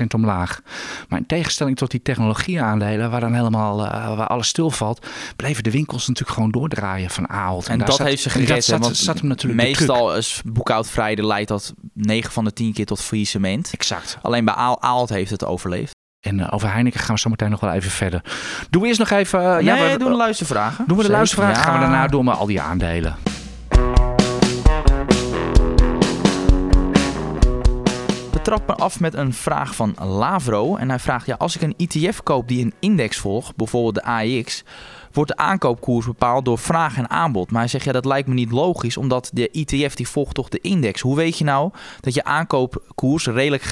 90% omlaag. Maar in tegenstelling tot die technologieaandelen, waar dan helemaal uh, waar alles stilvalt, bleven de winkels natuurlijk gewoon doordraaien van Ahold. En, en dat zat, heeft ze gered. Zat, want zat hem natuurlijk meestal is boekhoudvrij leidt dat 9 van de 10 keer tot faillissement. Exact. Alleen bij Ahold heeft het overleefd. En uh, over Heineken gaan we zo meteen nog wel even verder. Doen we eerst nog even... Uh, nee, ja, we doen de luistervragen. Doen we de luistervragen, ja. gaan we daarna door met al die aandelen. We trappen af met een vraag van Lavro. En hij vraagt, ja, als ik een ETF koop die een index volgt, bijvoorbeeld de AIX wordt de aankoopkoers bepaald door vraag en aanbod. Maar hij zegt, ja, dat lijkt me niet logisch, omdat de ETF die volgt toch de index. Hoe weet je nou dat je aankoopkoers redelijk,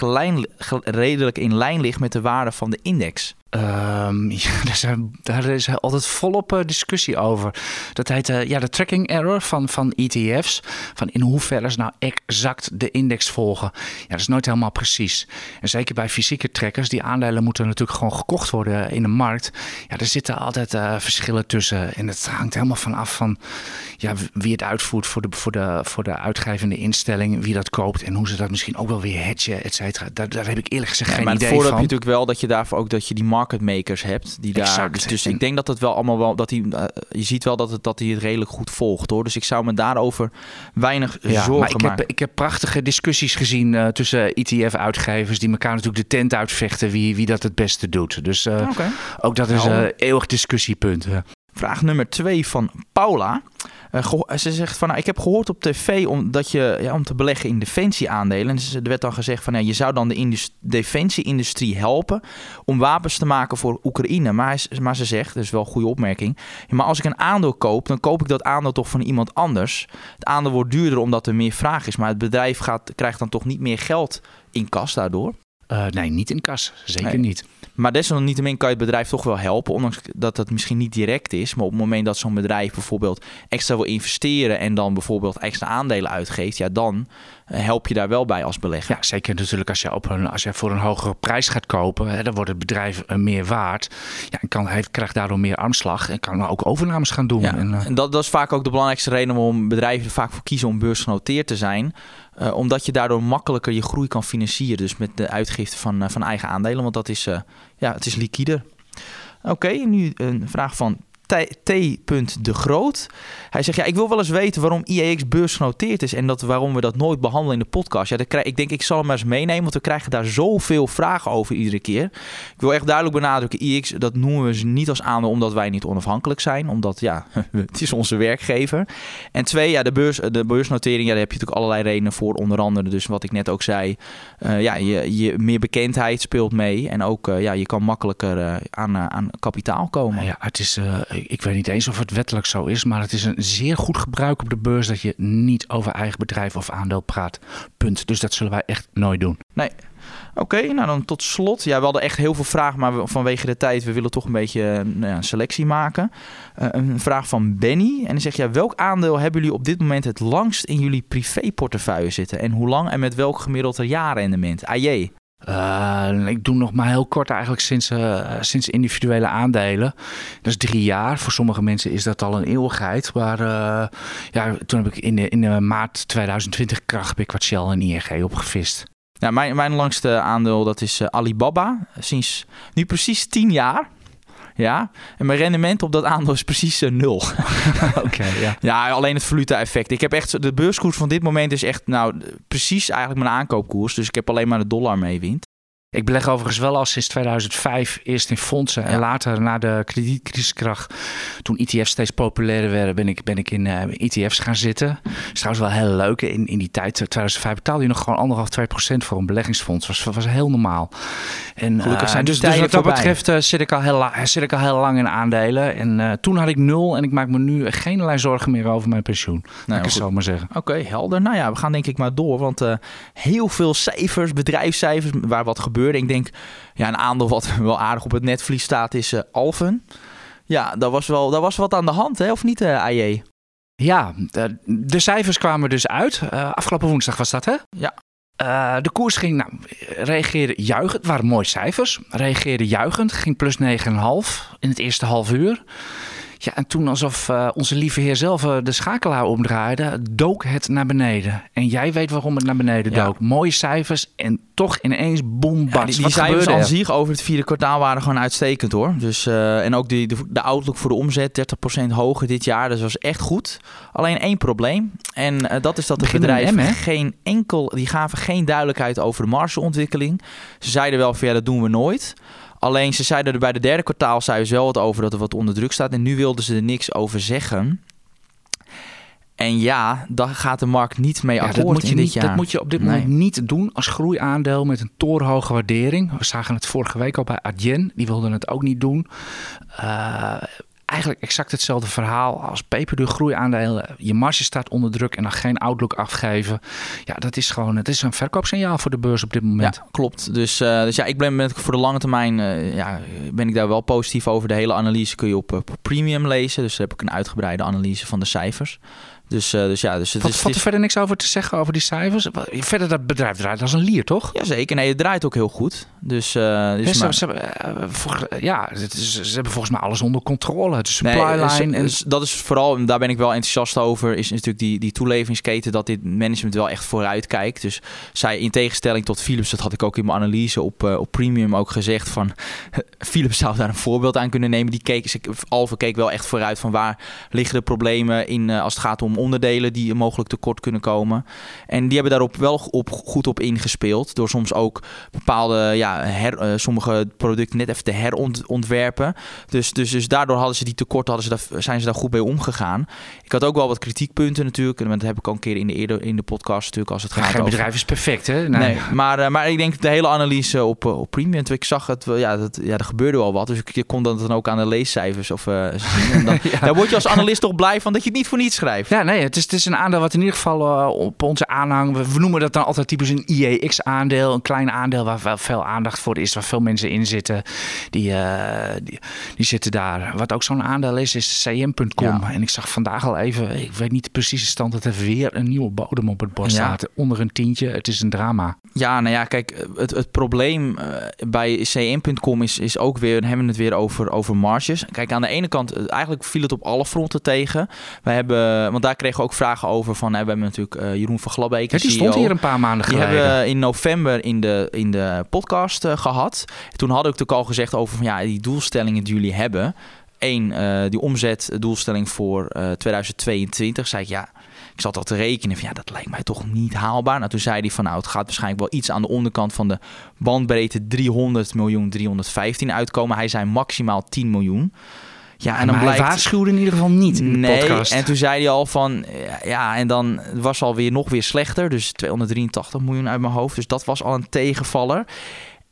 redelijk in lijn ligt met de waarde van de index? Um, ja, daar, daar, is altijd volop uh, discussie over. Dat heet uh, ja, de tracking error van, van ETF's. Van in hoeverre ze nou exact de index volgen. Ja, dat is nooit helemaal precies. En zeker bij fysieke trackers, die aandelen moeten natuurlijk gewoon gekocht worden in de markt. Ja, er zitten altijd uh, verschillen tussen. En het hangt helemaal van af van ja, wie het uitvoert voor de, voor, de, voor de uitgevende instelling. Wie dat koopt en hoe ze dat misschien ook wel weer hedgen, et cetera. Daar, daar heb ik eerlijk gezegd ja, geen idee van. Maar het heb je natuurlijk wel dat je daarvoor ook dat je die markt marketmakers hebt. Die daar, dus, dus ik denk dat het wel allemaal wel. Dat die, uh, je ziet wel dat het, dat hij het redelijk goed volgt hoor. Dus ik zou me daarover weinig ja, zorgen maar ik maken. Heb, ik heb prachtige discussies gezien uh, tussen ETF-uitgevers. die elkaar natuurlijk de tent uitvechten. wie, wie dat het beste doet. Dus uh, okay. ook dat is een eeuwig discussiepunt. Vraag nummer twee van Paula. Uh, ze zegt van, nou, ik heb gehoord op tv om, dat je, ja, om te beleggen in defensieaandelen. En er werd dan gezegd van, je zou dan de defensieindustrie helpen om wapens te maken voor Oekraïne. Maar, maar ze zegt, dat is wel een goede opmerking, maar als ik een aandeel koop, dan koop ik dat aandeel toch van iemand anders. Het aandeel wordt duurder omdat er meer vraag is, maar het bedrijf gaat, krijgt dan toch niet meer geld in kas daardoor. Uh, nee, niet in kas. Zeker nee. niet. Maar desalniettemin kan je het bedrijf toch wel helpen. Ondanks dat het misschien niet direct is. Maar op het moment dat zo'n bedrijf bijvoorbeeld extra wil investeren. En dan bijvoorbeeld extra aandelen uitgeeft. Ja, dan eh, help je daar wel bij als belegger. Ja, zeker natuurlijk als je, op een, als je voor een hogere prijs gaat kopen. Hè, dan wordt het bedrijf eh, meer waard. Ja, en kan, hij krijgt daardoor meer aanslag. En kan ook overnames gaan doen. Ja, en, en dat, dat is vaak ook de belangrijkste reden waarom bedrijven er vaak voor kiezen om beursgenoteerd te zijn. Uh, omdat je daardoor makkelijker je groei kan financieren. Dus met de uitgifte van, uh, van eigen aandelen. Want dat is, uh, ja, het is liquider. Oké, nu een vraag van T. de Groot. Hij zegt, ja, ik wil wel eens weten waarom IEX beursgenoteerd is en dat, waarom we dat nooit behandelen in de podcast. Ja, krijg, ik denk, ik zal hem maar eens meenemen, want we krijgen daar zoveel vragen over iedere keer. Ik wil echt duidelijk benadrukken, IEX, dat noemen we ze niet als aandeel omdat wij niet onafhankelijk zijn, omdat, ja, het is onze werkgever. En twee, ja, de, beurs, de beursnotering, ja, daar heb je natuurlijk allerlei redenen voor, onder andere dus wat ik net ook zei, uh, ja, je, je meer bekendheid speelt mee en ook, uh, ja, je kan makkelijker uh, aan, aan kapitaal komen. Ja, het is ik weet niet eens of het wettelijk zo is, maar het is een zeer goed gebruik op de beurs dat je niet over eigen bedrijf of aandeel praat. Punt. Dus dat zullen wij echt nooit doen. Nee. Oké, nou dan tot slot. Ja, we hadden echt heel veel vragen, maar vanwege de tijd, we willen toch een beetje eh, nou ja, een selectie maken. Uh, een vraag van Benny. En die zegt, ja, welk aandeel hebben jullie op dit moment het langst in jullie privéportefeuille zitten? En hoe lang en met welk gemiddelde jaarrendement? AJ. Uh, ik doe nog maar heel kort eigenlijk sinds, uh, sinds individuele aandelen. Dat is drie jaar. Voor sommige mensen is dat al een eeuwigheid. Maar uh, ja, toen heb ik in de, in de maart 2020 kracht ik wat Shell en ING opgevist. Ja, mijn, mijn langste aandeel dat is Alibaba. Sinds nu precies tien jaar. Ja, en mijn rendement op dat aandeel is precies uh, nul. Oké, ja. Ja, alleen het valuta-effect. Ik heb echt, de beurskoers van dit moment is echt, nou, precies eigenlijk mijn aankoopkoers. Dus ik heb alleen maar de dollar mee wint. Ik beleg overigens wel al sinds 2005 eerst in fondsen en later na de kredietcrisiskracht, toen ETF's steeds populairder werden, ben ik, ben ik in eh, ETF's gaan zitten. Dat is trouwens wel heel leuk. In, in die tijd, eh, 2005, betaalde je nog gewoon anderhalf, 2 procent voor een beleggingsfonds. Dat was, was heel normaal. En, Gelukkig eh, zijn die dus, dus wat dat voorbij. betreft eh, zit, ik al heel zit ik al heel lang in aandelen. En eh, toen had ik nul en ik maak me nu geen zorgen meer over mijn pensioen. Laat ik het goed. zo maar zeggen. Oké, helder. Nou ja, we gaan denk ik maar door. Want eh, heel veel cijfers, bedrijfscijfers, waar wat gebeurde. Ik denk, ja, een aandeel wat wel aardig op het netvlies staat is Alphen. Ja, daar was, wel, daar was wat aan de hand, hè? of niet, eh AJ? Ja, de, de cijfers kwamen dus uit. Eh, afgelopen woensdag was dat, hè? Ja. De koers ging, nou, reageerde juichend. Het waren mooie cijfers. Reageerde juichend. Ging plus 9,5 in het eerste half uur. Ja, en toen alsof eh, onze lieve heer zelf eh, de schakelaar omdraaide, dook het naar beneden. En jij weet waarom het naar beneden Ja. dook. Mooie cijfers en toch ineens boom, Ja, die, die Wat cijfers aan er? zich over het vierde kwartaal waren gewoon uitstekend hoor. Dus, eh, en ook de, de, de outlook voor de omzet 30% hoger dit jaar. Dus dat was echt goed. Alleen één probleem. En dat is dat het bedrijf M, hè? geen enkel... Die gaven geen duidelijkheid over de margeontwikkeling. Ze zeiden wel van ja, dat doen we nooit. Alleen ze zeiden er bij de derde kwartaal zeiden ze wel wat over dat er wat onder druk staat. En nu wilden ze er niks over zeggen. En ja, daar gaat de markt niet mee Ja, akkoord dat, moet je in dit niet, jaar. dat moet je op dit Nee. moment niet doen als groeiaandeel met een torenhoge waardering. We zagen het vorige week al bij Adyen. Die wilden het ook niet doen. Eh, eigenlijk exact hetzelfde verhaal als peperduur groeiaandelen. Je marge staat onder druk en dan geen outlook afgeven. Ja, dat is gewoon het is een verkoopsignaal voor de beurs op dit moment. Klopt. Dus, eh, dus ja, ik ben voor de lange termijn eh, ja, ben ik daar wel positief over. De hele analyse kun je op, eh, op premium lezen. Dus daar heb ik een uitgebreide analyse van de cijfers. Dus, eh, dus ja, dus het Wat is... valt er is verder niks over te zeggen over die cijfers? Verder dat bedrijf draait als een lier, toch? Jazeker, nee, het draait ook heel goed. Dus, eh, dus Ja, ze, maar- ze hebben, eh, volgens- ja, het is- ze hebben volgens mij alles onder controle. De Nee, supply dus- line. en, dat is vooral, en daar ben ik wel enthousiast over, is natuurlijk die, die toeleveringsketen, dat dit management wel echt vooruit kijkt. Dus zij, in tegenstelling tot Philips, dat had ik ook in mijn analyse op, op Premium ook gezegd, van Philips zou daar een voorbeeld aan kunnen nemen. Die keek, Alve keek wel echt vooruit van waar liggen de problemen in als het gaat om onderdelen die mogelijk tekort kunnen komen. En die hebben daarop wel op, goed op ingespeeld, door soms ook bepaalde, ja, her, eh, sommige producten net even te herontwerpen. Dus, dus, dus daardoor hadden ze die tekorten, hadden ze daar, zijn ze daar goed mee omgegaan. Ik had ook wel wat kritiekpunten natuurlijk. En dat heb ik al een keer in de, eerder, in de podcast natuurlijk als het Ja, gaat geen over... bedrijf is perfect, hè? Nee, maar, eh, maar ik denk de hele analyse op, eh, op Premium. Ik zag het, wel, ja, dat, ja, er gebeurde wel wat. Dus ik je kon dat dan ook aan de leescijfers of, zien. En dan, Daar word je als analist toch blij van dat je het niet voor niets schrijft. Ja, nee, het is, het is een aandeel wat in ieder geval eh, op onze aanhang... We, we noemen dat dan altijd typisch een IEX-aandeel. Een klein aandeel waar wel veel aandacht voor is. Waar veel mensen in zitten. Die, eh, die, die zitten daar. Wat ook zo'n aandeel is, is cm.com. Ja. En ik zag vandaag al even... Ik weet niet de precieze stand. Het heeft weer een nieuwe bodem op het bord Ja. staat. Onder een tientje. Het is een drama. Ja, nou ja, kijk, het, het probleem eh, bij cm.com is, is ook weer, we hebben het weer over, over marges. Kijk, aan de ene kant, eigenlijk viel het op alle fronten tegen. Wij hebben, want daar kregen we ook vragen over van, hè, we hebben natuurlijk eh, Jeroen van Glabbeek, Ja, die CEO. stond hier een paar maanden Die geleden. hebben we in november in de, in de podcast eh, gehad. Toen had ik natuurlijk al gezegd over van, ja, die doelstellingen die jullie hebben. Eén, eh, die omzetdoelstelling voor eh 2022. Zei ik, ja, ik zat al te rekenen van, ja, dat lijkt mij toch niet haalbaar. Nou, toen zei hij van, nou, het gaat waarschijnlijk wel iets aan de onderkant van de bandbreedte 300 miljoen, 315 uitkomen. Hij zei maximaal 10 miljoen. Ja, en dan maar blijkt... hij waarschuwde in ieder geval niet in de nee, podcast. en toen zei hij al van, ja, en dan was het alweer nog weer slechter. Dus 283 miljoen uit mijn hoofd. Dus dat was al een tegenvaller.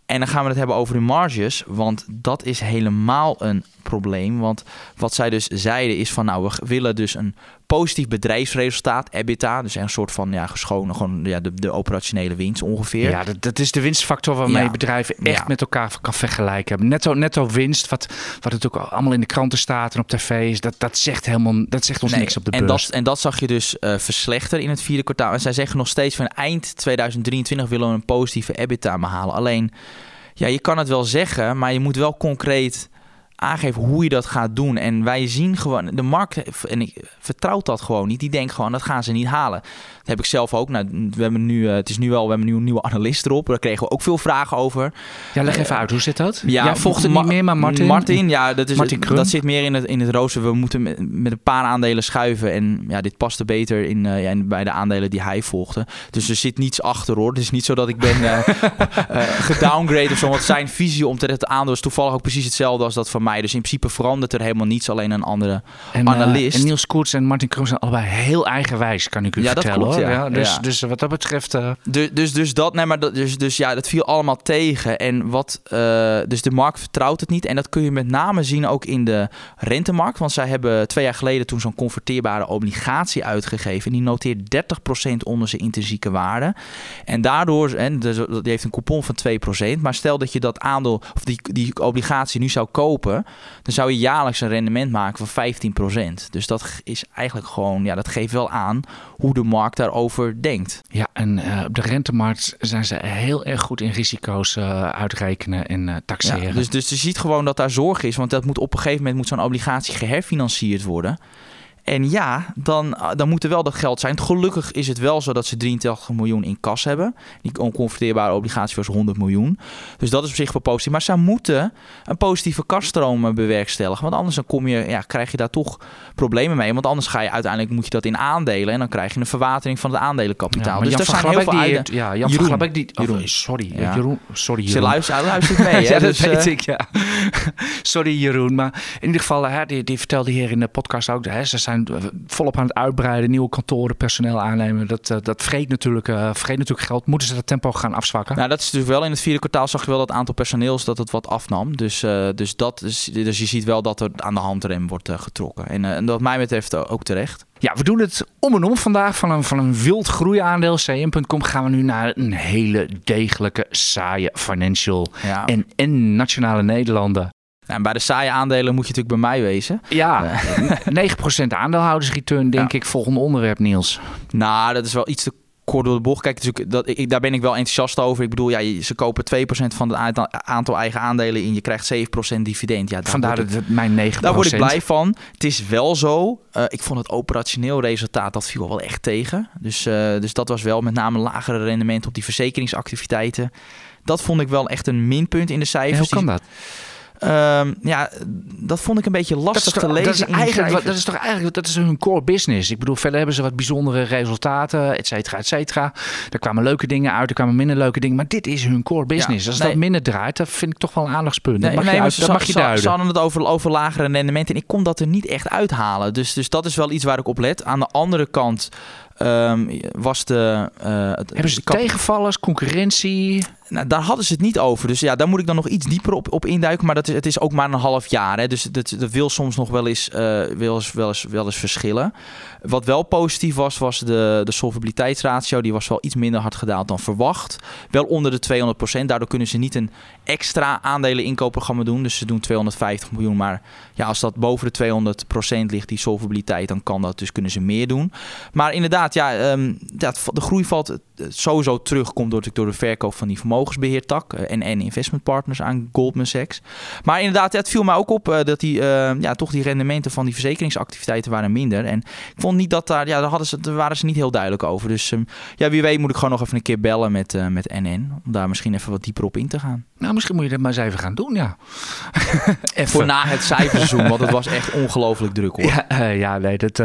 En dan gaan we het hebben over de marges, want dat is helemaal een probleem. Want wat zij dus zeiden is van, nou, we willen dus een positief bedrijfsresultaat, EBITDA. Dus een soort van, ja, geschonen, gewoon ja, de, de operationele winst ongeveer. Ja, dat, dat is de winstfactor waarmee Ja. bedrijven echt Ja. met elkaar kan vergelijken. Netto, netto winst, wat, wat het ook allemaal in de kranten staat en op tv is, dat, dat, zegt, helemaal, dat zegt ons Nee, niks op de en beurs. dat, en dat zag je dus eh verslechteren in het vierde kwartaal. En zij zeggen nog steeds van eind 2023 willen we een positieve EBITDA behalen. Alleen, ja, je kan het wel zeggen, maar je moet wel concreet aangeven hoe je dat gaat doen. En wij zien gewoon, de markt, en ik vertrouw dat gewoon niet. Die denkt gewoon, dat gaan ze niet halen. Heb ik zelf ook. Nou, we hebben nu, uh, het is nu wel, we hebben nu een nieuwe analist erop. Daar kregen we ook veel vragen over. Ja, leg even uit, hoe zit dat? Ja, Jij volgt het niet meer, maar Martin? Martin, ja, dat, is, dat zit meer in het, in het rooster. We moeten met, met, een paar aandelen schuiven. En ja, dit paste beter in, uh, ja, bij de aandelen die hij volgde. Dus er zit niets achter hoor. Het is niet zo dat ik ben uh, gedowngrade of zo. Want zijn visie om te het aandeel is toevallig ook precies hetzelfde als dat van mij. Dus in principe verandert er helemaal niets, alleen een andere en, analist. en Niels Koerts en Martin Kroon zijn allebei heel eigenwijs, kan ik u ja, vertellen. Dat klopt, Ja. dus, dus wat dat betreft... Dus, dus, dus dat, nee, maar dat, dus, dus ja, dat viel allemaal tegen. En wat, dus de markt vertrouwt het niet. En dat kun je met name zien ook in de rentemarkt. Want zij hebben twee jaar geleden toen zo'n converteerbare obligatie uitgegeven. En die noteert 30% onder zijn intrinsieke waarde. En daardoor, en dus, die heeft een coupon van 2%. Maar stel dat je dat aandeel, of die, die obligatie nu zou kopen, dan zou je jaarlijks een rendement maken van 15%. Dus dat is eigenlijk gewoon, ja, dat geeft wel aan hoe de markt daarover denkt. Ja, en uh, op de rentemarkt zijn ze heel erg goed in risico's uh, uitrekenen en uh, taxeren. Ja, dus, dus je ziet gewoon dat daar zorg is, want dat moet op een gegeven moment moet zo'n obligatie geherfinancierd worden. En ja, dan, ah, dan moet er wel dat geld zijn. Gelukkig is het wel zo dat ze 83 miljoen in kas hebben. Die onconverteerbare obligatie was 100 miljoen. Dus dat is op zich wel positief. Maar ze moeten een positieve kasstroom bewerkstelligen. Want anders dan kom je, ja, krijg je daar toch problemen mee. Want anders ga je uiteindelijk moet je dat in aandelen. En dan krijg je een verwatering van het aandelenkapitaal. Ja, dus Jan zijn heel veel die, Ja, Jan Jeroen. van die... Oh, Jeroen. sorry, ja. Jeroen. Sorry, Jeroen. Ze luistert, luistert mee. ja, dat dus, weet uh, ik, ja. sorry, Jeroen. Maar in ieder geval, hè, die, die vertelde hier in de podcast ook... Hè, ze zijn volop aan het uitbreiden, nieuwe kantoren, personeel aannemen. Dat, uh, dat vreet natuurlijk, uh, vreet natuurlijk geld. Moeten ze dat tempo gaan afzwakken? Nou, dat is natuurlijk wel in het vierde kwartaal zag je wel dat het aantal personeels dat het wat afnam. Dus, uh, dus, dat is, dus je ziet wel dat er aan de handrem wordt getrokken. En, en wat mij betreft ook terecht. Ja, we doen het om en om vandaag. Van een, van een wild groeiaandeel, cm.com, gaan we nu naar een hele degelijke, saaie financial ja. en, en nationale Nederlanden. Nou, bij de saaie aandelen moet je natuurlijk bij mij wezen. Ja, 9% aandeelhoudersreturn, denk ik. Volgende onderwerp, Niels. Nou, dat is wel iets te kort door de bocht. Kijk, natuurlijk, dat, ik, daar ben ik wel enthousiast over. Ik bedoel, ja, ze kopen 2% van het aantal, eigen aandelen in. Je krijgt 7% dividend. Ja, Vandaar dat het, mijn 9%. Daar word ik blij van. Het is wel zo. Uh, ik vond het operationeel resultaat, dat viel wel echt tegen. Dus, uh, dus dat was wel met name lagere rendement op die verzekeringsactiviteiten. Dat vond ik wel echt een minpunt in de cijfers. hoe kan dat? Um, ja, dat vond ik een beetje lastig te lezen. Dat is, eigenlijk, dat is toch eigenlijk dat is hun core business. Ik bedoel, verder hebben ze wat bijzondere resultaten, et cetera, et cetera. Er kwamen leuke dingen uit, er kwamen minder leuke dingen. Maar dit is hun core business. Als dat minder draait, dat vind ik toch wel een aandachtspunt. Nee, dat mag je, uit, dat mag je duiden. Ze hadden het over, over lagere rendementen en ik kon dat er niet echt uithalen. Dus, dus dat is wel iets waar ik op let. Aan de andere kant um, was de... Uh, hebben ze tegenvallers, concurrentie? Nou, daar hadden ze het niet over. Dus ja, daar moet ik dan nog iets dieper op, op induiken. Maar dat is, het is ook maar een half jaar. Hè. Dus dat, dat wil soms nog wel eens, uh, eens, wel, eens, wel eens verschillen. Wat wel positief was, was de, de solvabiliteitsratio. Die was wel iets minder hard gedaald dan verwacht. Wel onder de 200%. Daardoor kunnen ze niet een extra aandelen-inkoopprogramma doen. Dus ze doen 250 miljoen. Maar ja, als dat boven de 200% ligt, die solvabiliteit, dan kan dat. Dus kunnen ze meer doen. Maar inderdaad, ja, um, de groei valt sowieso terug. Komt door, door de verkoop van die vermogensbeheertak. en, en investment partners aan Goldman Sachs. Maar inderdaad, het viel mij ook op uh, dat die, uh, ja, toch die rendementen van die verzekeringsactiviteiten waren minder. En ik vond niet dat daar, ja, daar, hadden ze, daar waren ze niet heel duidelijk over. Dus um, ja, wie weet moet ik gewoon nog even een keer bellen met, uh, met NN. Om daar misschien even wat dieper op in te gaan. Nou, misschien moet je dat maar eens even gaan doen, ja. Voor na het cijferseizoen, want het was echt ongelooflijk druk hoor. Ja, ja nee, dat,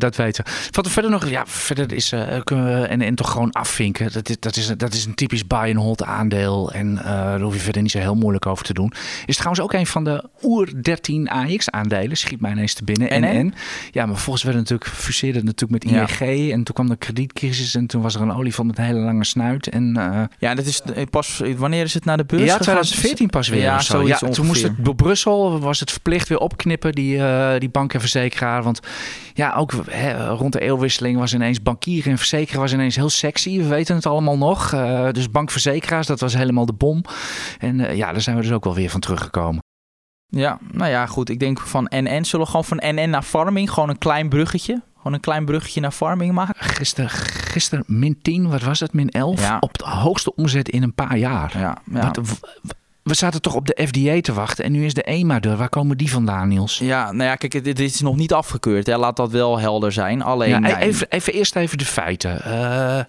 dat weten we. Wat er verder nog, ja, verder is, kunnen we NN toch gewoon afvinken. Dat is, dat is, dat is een typisch buy and hold aandeel. En daar hoef je verder niet zo heel moeilijk over te doen. Is trouwens ook een van de oer 13 AX aandelen. Schiet mij ineens te binnen. NN. Ja, maar volgens werden natuurlijk fuseerde het natuurlijk met ING. En toen kwam de kredietcrisis en toen was er een olifant met een hele lange snuit. En, uh, ja, dat is pas, wanneer is het naar de beurs Ja, 2014 pas weer ja, zo. Ja, toen moest het door Brussel, was het verplicht weer opknippen, die, uh, die bank en verzekeraar. Want ja, ook hè, rond de eeuwwisseling was ineens bankieren en verzekeren was ineens heel sexy. We weten het allemaal nog. Uh, dus dat was helemaal de bom. En ja, daar zijn we dus ook wel weer van teruggekomen. Ja, nou ja, goed. Ik denk van NN zullen we gewoon van NN naar farming gewoon een klein bruggetje. Gewoon een klein bruggetje naar farming maken. Gisteren, gisteren min 10, wat was het? Min 11? Ja. Op de hoogste omzet in een paar jaar. Ja, ja. We zaten toch op de FDA te wachten en nu is de EMA er. Waar komen die vandaan, Niels? Ja, nou ja, kijk, dit, is nog niet afgekeurd. Hè. Laat dat wel helder zijn. Alleen, Ja, ja, even, even eerst even de feiten. Eh,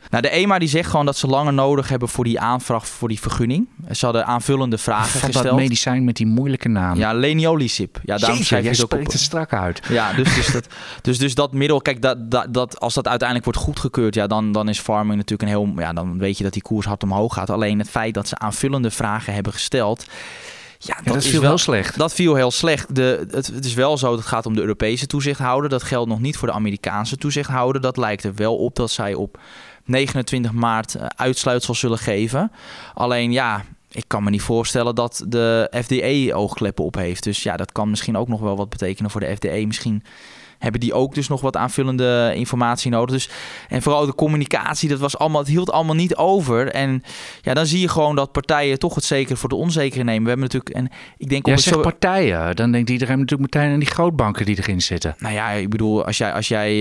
nou, de EMA die zegt gewoon dat ze langer nodig hebben voor die aanvraag voor die vergunning. Ze hadden aanvullende vragen van dat gesteld. medicijn met die moeilijke naam. Ja, leniolisib. Ja, daarom Jeetje, schrijf je het ook op. het strak uit. Ja, dus, dus, dat, dus, dus dat middel, kijk, dat, dat, dat, als dat uiteindelijk wordt goedgekeurd, ja, dan, dan is farming natuurlijk een heel, ja, dan weet je dat die koers hard omhoog gaat. Alleen het feit dat ze aanvullende vragen hebben gesteld, ja, Ja, dat is viel wel heel slecht. Dat viel heel slecht. De, het, het is wel zo, dat het gaat om de Europese toezichthouder. Dat geldt nog niet voor de Amerikaanse toezichthouder. Dat lijkt er wel op dat zij op 29 maart eh, uitsluitsel zullen geven. Alleen ja, ik kan me niet voorstellen dat de FDA oogkleppen op heeft. Dus ja, dat kan misschien ook nog wel wat betekenen voor de FDA. Misschien hebben die ook dus nog wat aanvullende informatie nodig. Dus, en vooral de communicatie, dat was allemaal, het hield allemaal niet over. En ja, dan zie je gewoon dat partijen toch het zeker voor de onzekere nemen. We hebben natuurlijk, en ik denk Jij zegt zo... partijen, dan denkt iedereen natuurlijk meteen aan die grootbanken die erin zitten. Nou ja, ik bedoel, als jij, als jij,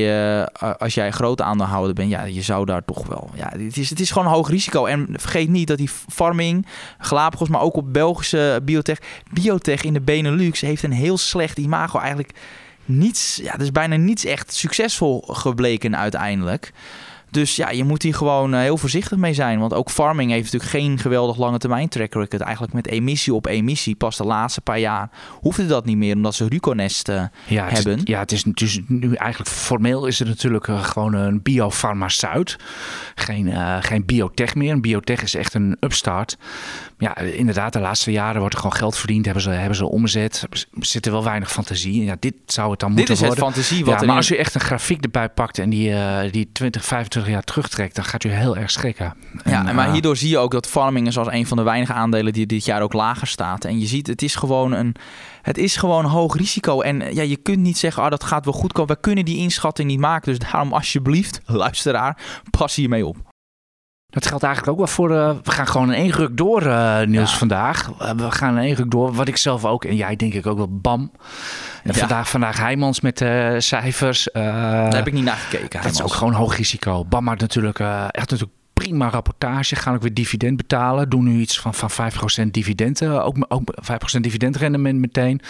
eh, als jij grote aandeelhouder bent, ja, je zou daar toch wel. Ja, het is, het is gewoon een hoog risico. En vergeet niet dat die farming, Galapagos, maar ook op Belgische biotech. Biotech in de Benelux heeft een heel slecht imago. Eigenlijk niets, ja, er is bijna niets echt succesvol gebleken uiteindelijk. Dus ja, je moet hier gewoon eh, heel voorzichtig mee zijn. Want ook farming heeft natuurlijk geen geweldig lange termijn track record. Eigenlijk met emissie op emissie. Pas de laatste paar jaar hoefde dat niet meer. Omdat ze Ruconest eh, Ja, hebben. Ja, het is dus nu eigenlijk formeel is het natuurlijk eh, gewoon een biofarmaceut. Geen, geen biotech meer. Een biotech is echt een upstart. Ja, inderdaad, de laatste jaren wordt er gewoon geld verdiend. Hebben ze, hebben ze omzet. Er zit er wel weinig fantasie. Ja, dit zou het dan Dit moeten is het worden. fantasie wat ja, maar in- als u echt een grafiek erbij pakt en die, eh, die 20, 25 jaar terugtrekt, dan gaat u heel erg schrikken. Ja, En, maar eh, hierdoor zie je ook dat farming is als een van de weinige aandelen die dit jaar ook lager staat. En je ziet, het is gewoon een, het is gewoon hoog risico. En eh, ja, je kunt niet zeggen, ah, dat gaat wel goed komen. We kunnen die inschatting niet maken. Dus daarom alsjeblieft, luisteraar, pas hiermee op. Dat geldt eigenlijk ook wel voor. eh, we gaan gewoon in één ruk door, eh, Niels, Ja. vandaag. Eh, we gaan in één ruk door. Wat ik zelf ook, en jij denk ik ook wel, bam. En Ja. vandaag, vandaag Heijmans met cijfers. Daar heb ik niet naar gekeken. dat is ook gewoon hoog risico. Bam maakt natuurlijk echt natuurlijk prima rapportage. Gaan ook weer dividend betalen. Doen nu iets van, van 5% dividend. ook, ook 5% dividendrendement meteen.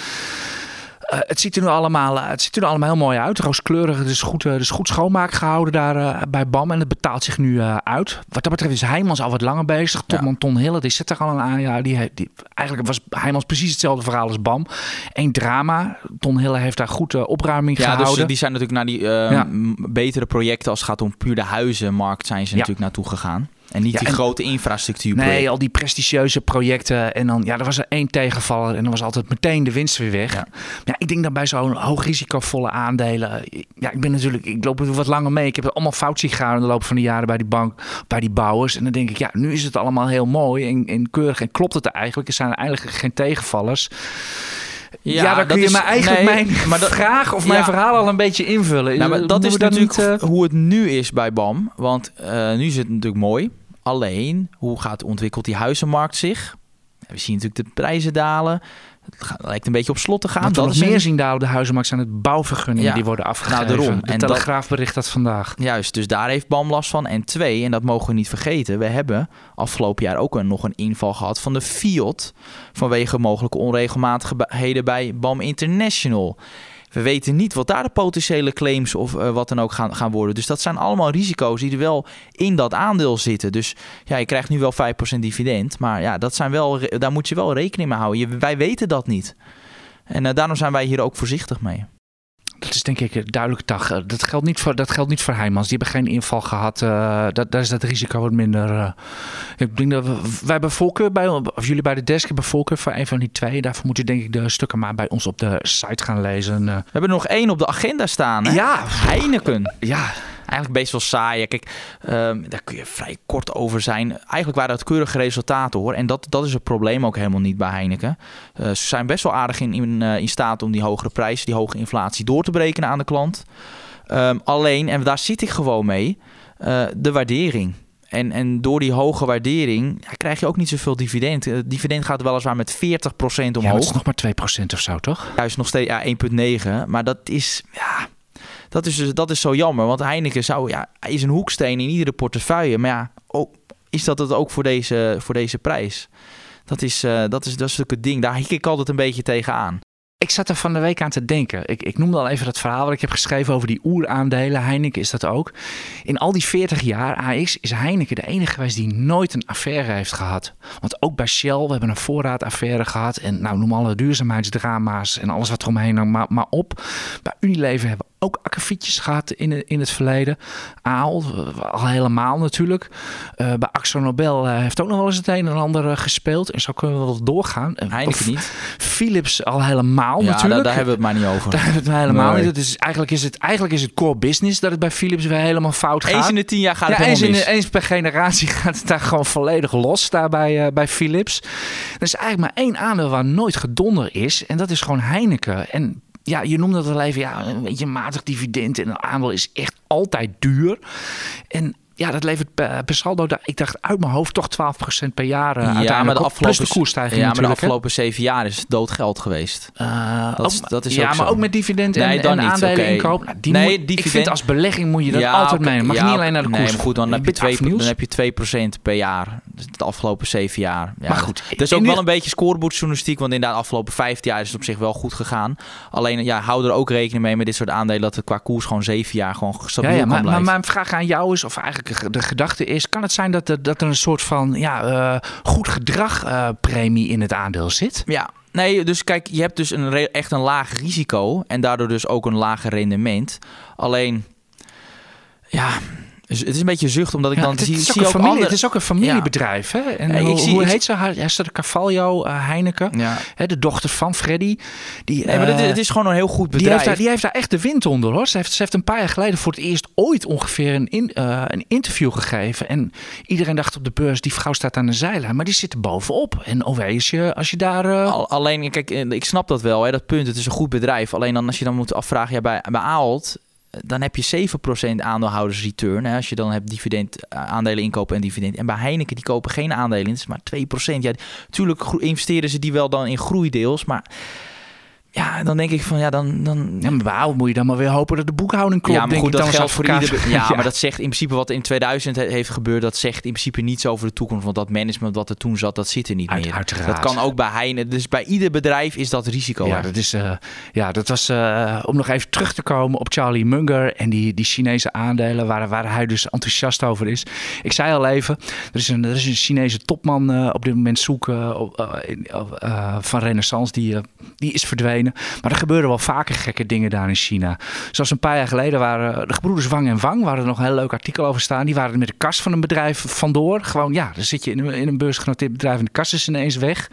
Eh, het, ziet er nu allemaal, eh, het ziet er nu allemaal heel mooi uit. Rooskleurig. Het is goed, is goed schoonmaak gehouden daar bij BAM. En het betaalt zich nu uit. Wat dat betreft is Heijmans al wat langer bezig. Tom, Ja. Ton Hille, die zit er al een aan. Ja, die, eigenlijk was Heijmans precies hetzelfde verhaal als BAM. Eén drama. Ton Hille heeft daar goed opruiming Ja, gehouden. dus die zijn natuurlijk naar die Ja. betere projecten als het gaat om puur de huizenmarkt zijn ze natuurlijk naartoe gegaan. En niet Ja, die en- grote infrastructuur. Nee, al die prestigieuze projecten. En dan, ja, er was er één tegenvaller. En dan was altijd meteen de winst weer weg. Ja. Ja. ik denk dat bij zo'n hoogrisicovolle aandelen. Ja, ik ben natuurlijk, ik loop er wat langer mee. Ik heb het allemaal fout zien gaan in de loop van de jaren bij die bank, bij die bouwers. En dan denk ik, ja, nu is het allemaal heel mooi en, en keurig. En klopt het eigenlijk? Er zijn er eigenlijk geen tegenvallers. Ja, dan dat kun je is- me eigenlijk nee, mijn maar dat- vraag of Ja. mijn verhaal al een beetje invullen. Nou, maar dat Moeten is dat natuurlijk niet, eh, hoe het nu is bij BAM. Want eh, nu is het natuurlijk mooi. Alleen, hoe gaat, ontwikkelt die huizenmarkt zich? We zien natuurlijk de prijzen dalen. Het lijkt een beetje op slot te gaan. Wat we dat nog is meer een- zien daar op de huizenmarkt zijn het bouwvergunningen Ja. die worden afgegeven. Nou, daarom. De En dat- Telegraaf bericht dat vandaag. Juist, dus daar heeft BAM last van. En twee, en dat mogen we niet vergeten, we hebben afgelopen jaar ook een, nog een inval gehad van de Fiat vanwege mogelijke onregelmatigheden bij BAM International. We weten niet wat daar de potentiële claims of eh, wat dan ook gaan, gaan worden. Dus dat zijn allemaal risico's die er wel in dat aandeel zitten. Dus ja, je krijgt nu wel 5% dividend. Maar ja, dat zijn wel, daar moet je wel rekening mee houden. Wij weten dat niet. En eh, daarom zijn wij hier ook voorzichtig mee. Dat is denk ik een duidelijke dag. Eh, Dat geldt niet voor, dat geldt niet voor Heijmans. Die hebben geen inval gehad. Eh, dat, daar is dat risico wat minder. eh. ik denk dat we, wij hebben voorkeur bij, of jullie bij de desk hebben voorkeur voor een van die twee. Daarvoor moet je denk ik de stukken maar bij ons op de site gaan lezen. We hebben nog één op de agenda staan. Hè? ja, Heineken. ja, Eigenlijk best wel saai. Ja, Kijk, ehm, daar kun je vrij kort over zijn. Eigenlijk waren het keurige resultaten hoor. En dat, dat is het probleem ook helemaal niet bij Heineken. Eh, ze zijn best wel aardig in, in, eh, in staat om die hogere prijzen, die hoge inflatie door te breken aan de klant. Ehm, alleen, en daar zit ik gewoon mee, eh, de waardering. En, en door die hoge waardering ja, krijg je ook niet zoveel dividend. Het dividend gaat weliswaar met 40% ja maar omhoog. het is nog maar 2% of zo, toch? Juist nog steeds ja, 1,9. Maar dat is, ja, dat is, dus- dat is zo jammer. Want Heineken zou, ja, is een hoeksteen in iedere portefeuille. Maar ja, is dat het ook voor deze, voor deze prijs? Dat is, uh, dat, is, dat is natuurlijk het ding. Daar hik ik altijd een beetje tegenaan. Ik zat er van de week aan te denken. Ik, ik noemde al even dat verhaal wat ik heb geschreven over die oeraandelen. Heineken is dat ook. In al die 40 jaar AX is Heineken de enige geweest die nooit een affaire heeft gehad. Want ook bij Shell, we hebben een voorraadaffaire gehad. En nou, noem alle duurzaamheidsdrama's en alles wat eromheen maar, maar op. Bij Unilever hebben ook akkefietjes gehad in, in het verleden. Aal, al helemaal natuurlijk. Uh, bij Axo Nobel uh, heeft ook nog wel eens het een en ander uh, gespeeld. En zo kunnen we wel doorgaan. Heineken niet. Philips al helemaal ja, natuurlijk. Daar, daar, hebben we het maar niet over. Daar hebben we het helemaal nee. niet. Dus eigenlijk is, het, eigenlijk is het core business dat het bij Philips weer helemaal fout gaat. Eens in de tien jaar gaat het ja, eens, in, eens per generatie gaat het daar gewoon volledig los daar bij, bij Philips. Er is eigenlijk maar één aandeel waar nooit gedonder is. En dat is gewoon Heineken. En ja, je noemde dat al even, ja, een beetje matig dividend. En een aandeel is echt altijd duur. En ja, dat levert per saldo, ik dacht uit mijn hoofd toch 12% per jaar uh, ja, maar de afgelopen, de koersstijging Ja, maar de afgelopen zeven jaar is het doodgeld geweest. Uh, dat, is, dat is ja, maar zo. ook met dividend en, nee, dan en aandelen okay. inkoop. Nou, die nee, moet, dividend, ik vind als belegging moet je dat ja, altijd nemen. Mag ja, niet alleen naar de koers. Nee, maar goed, dan heb, je twee, dan heb je 2% per jaar. Dus de afgelopen zeven jaar. Ja, maar goed. Dat is ook wel een beetje scoreboardjournalistiek. Want inderdaad, de afgelopen 15 jaar is het op zich wel goed gegaan. Alleen, ja, hou er ook rekening mee met dit soort aandelen. Dat het qua koers gewoon zeven jaar gewoon stabiel ja, kan maar, blijven. maar mijn vraag aan jou is, of eigenlijk de gedachte is... kan het zijn dat er, dat er een soort van ja, uh, goed gedrag uh, premie in het aandeel zit? Ja, Nee, dus kijk, je hebt dus een echt een laag risico en daardoor dus ook een lager rendement. Alleen, ja, het is een beetje zucht, omdat ik ja, dan het, zie, is zie ook ook familie, andere... Het is ook een familiebedrijf, hè? En hoe, zie- hoe ik heet ze? Hester Carvalho uh, Heineken, Ja. hè, de dochter van Freddy. Die, Nee, maar dit, eh, het is gewoon een heel goed die bedrijf. heeft, daar, die heeft daar echt de wind onder hoor. Ze heeft, ze heeft een paar jaar geleden voor het eerst ooit ongeveer een, in, eh, een interview gegeven. En iedereen dacht op de beurs, die vrouw staat aan de zijlijn. Maar die zit er bovenop. En oh, als je, als je daar... Al- alleen, kijk, ik snap dat wel, hè, dat punt. Het is een goed bedrijf. Alleen dan als je dan moet afvragen, ja, bij, bij eh, dan heb je 7% aandeelhouders return. Als je dan hebt dividend, eh, aandelen inkopen en dividend. En bij Heineken, die kopen geen aandelen. Het is maar 2%. Ja, natuurlijk gro- investeren ze die wel dan in groeideels. Maar ja, dan denk ik van, ja, dan... dan ja, maar waarom moet je dan maar weer hopen dat de boekhouding klopt? ja, maar denk goed, dat dan geldt voor ieder. Ja, maar dat zegt in principe wat in 2000 he- heeft gebeurd. Dat zegt in principe niets over de toekomst. Want dat management wat er toen zat, dat zit er niet Uit- meer. uiteraard. Dat kan ook bij Heine. Dus bij ieder bedrijf is dat risico. Ja, dat, is, eh, ja, dat was eh, om nog even terug te komen op Charlie Munger en die, die Chinese aandelen waar, waar hij dus enthousiast over is. Ik zei al even, er is een, er is een Chinese topman eh, op dit moment zoeken eh, eh, van Renaissance, die, die is verdwenen. Maar er gebeuren wel vaker gekke dingen daar in China. Zoals een paar jaar geleden waren de gebroeders Wang en Wang, waar er nog een heel leuk artikel over staan, die waren met de kas van een bedrijf vandoor. Gewoon ja, dan zit je in een, in een beursgenoteerd bedrijf en de kas is ineens weg.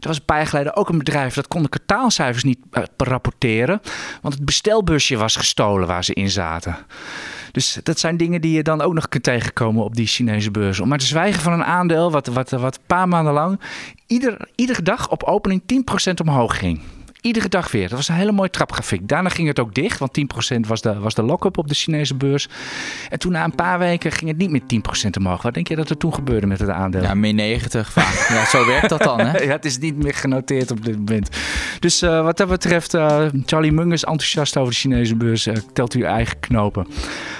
Er was een paar jaar geleden ook een bedrijf dat kon de kwartaalcijfers niet eh, rapporteren. Want het bestelbusje was gestolen waar ze in zaten. Dus dat zijn dingen die je dan ook nog kunt tegenkomen op die Chinese beurs. Om maar te zwijgen van een aandeel wat, wat, wat een paar maanden lang ieder, iedere dag op opening 10% omhoog ging. Iedere dag weer. Dat was een hele mooie trapgrafiek. Daarna ging het ook dicht, want 10% was de, was de lock-up op de Chinese beurs. En toen na een paar weken ging het niet meer 10% omhoog. Wat denk je dat er toen gebeurde met het aandeel? Ja, min 90 vaak. ja, zo werkt dat dan, hè? ja, het is niet meer genoteerd op dit moment. Dus eh, wat dat betreft, eh, Charlie Munger is enthousiast over de Chinese beurs. Eh, telt u uw eigen knopen.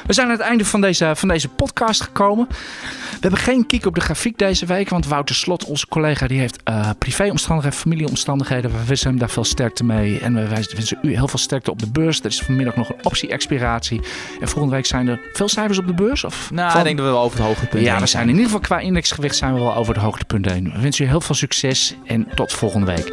We zijn aan het einde van deze, van deze podcast gekomen. We hebben geen kiek op de grafiek deze week, want Wouter Slot, onze collega, die heeft privéomstandigheden, familieomstandigheden. We wensen hem daar veel sterkte mee. En we wensen u heel veel sterkte op de beurs. Er is vanmiddag nog een optie-expiratie. En volgende week zijn er veel cijfers op de beurs? Of Nou, van- ik denk dat we wel over het hoogtepunt ja, we zijn in ieder geval qua indexgewicht zijn we wel over de hoogtepunten heen. We wensen u heel veel succes en tot volgende week.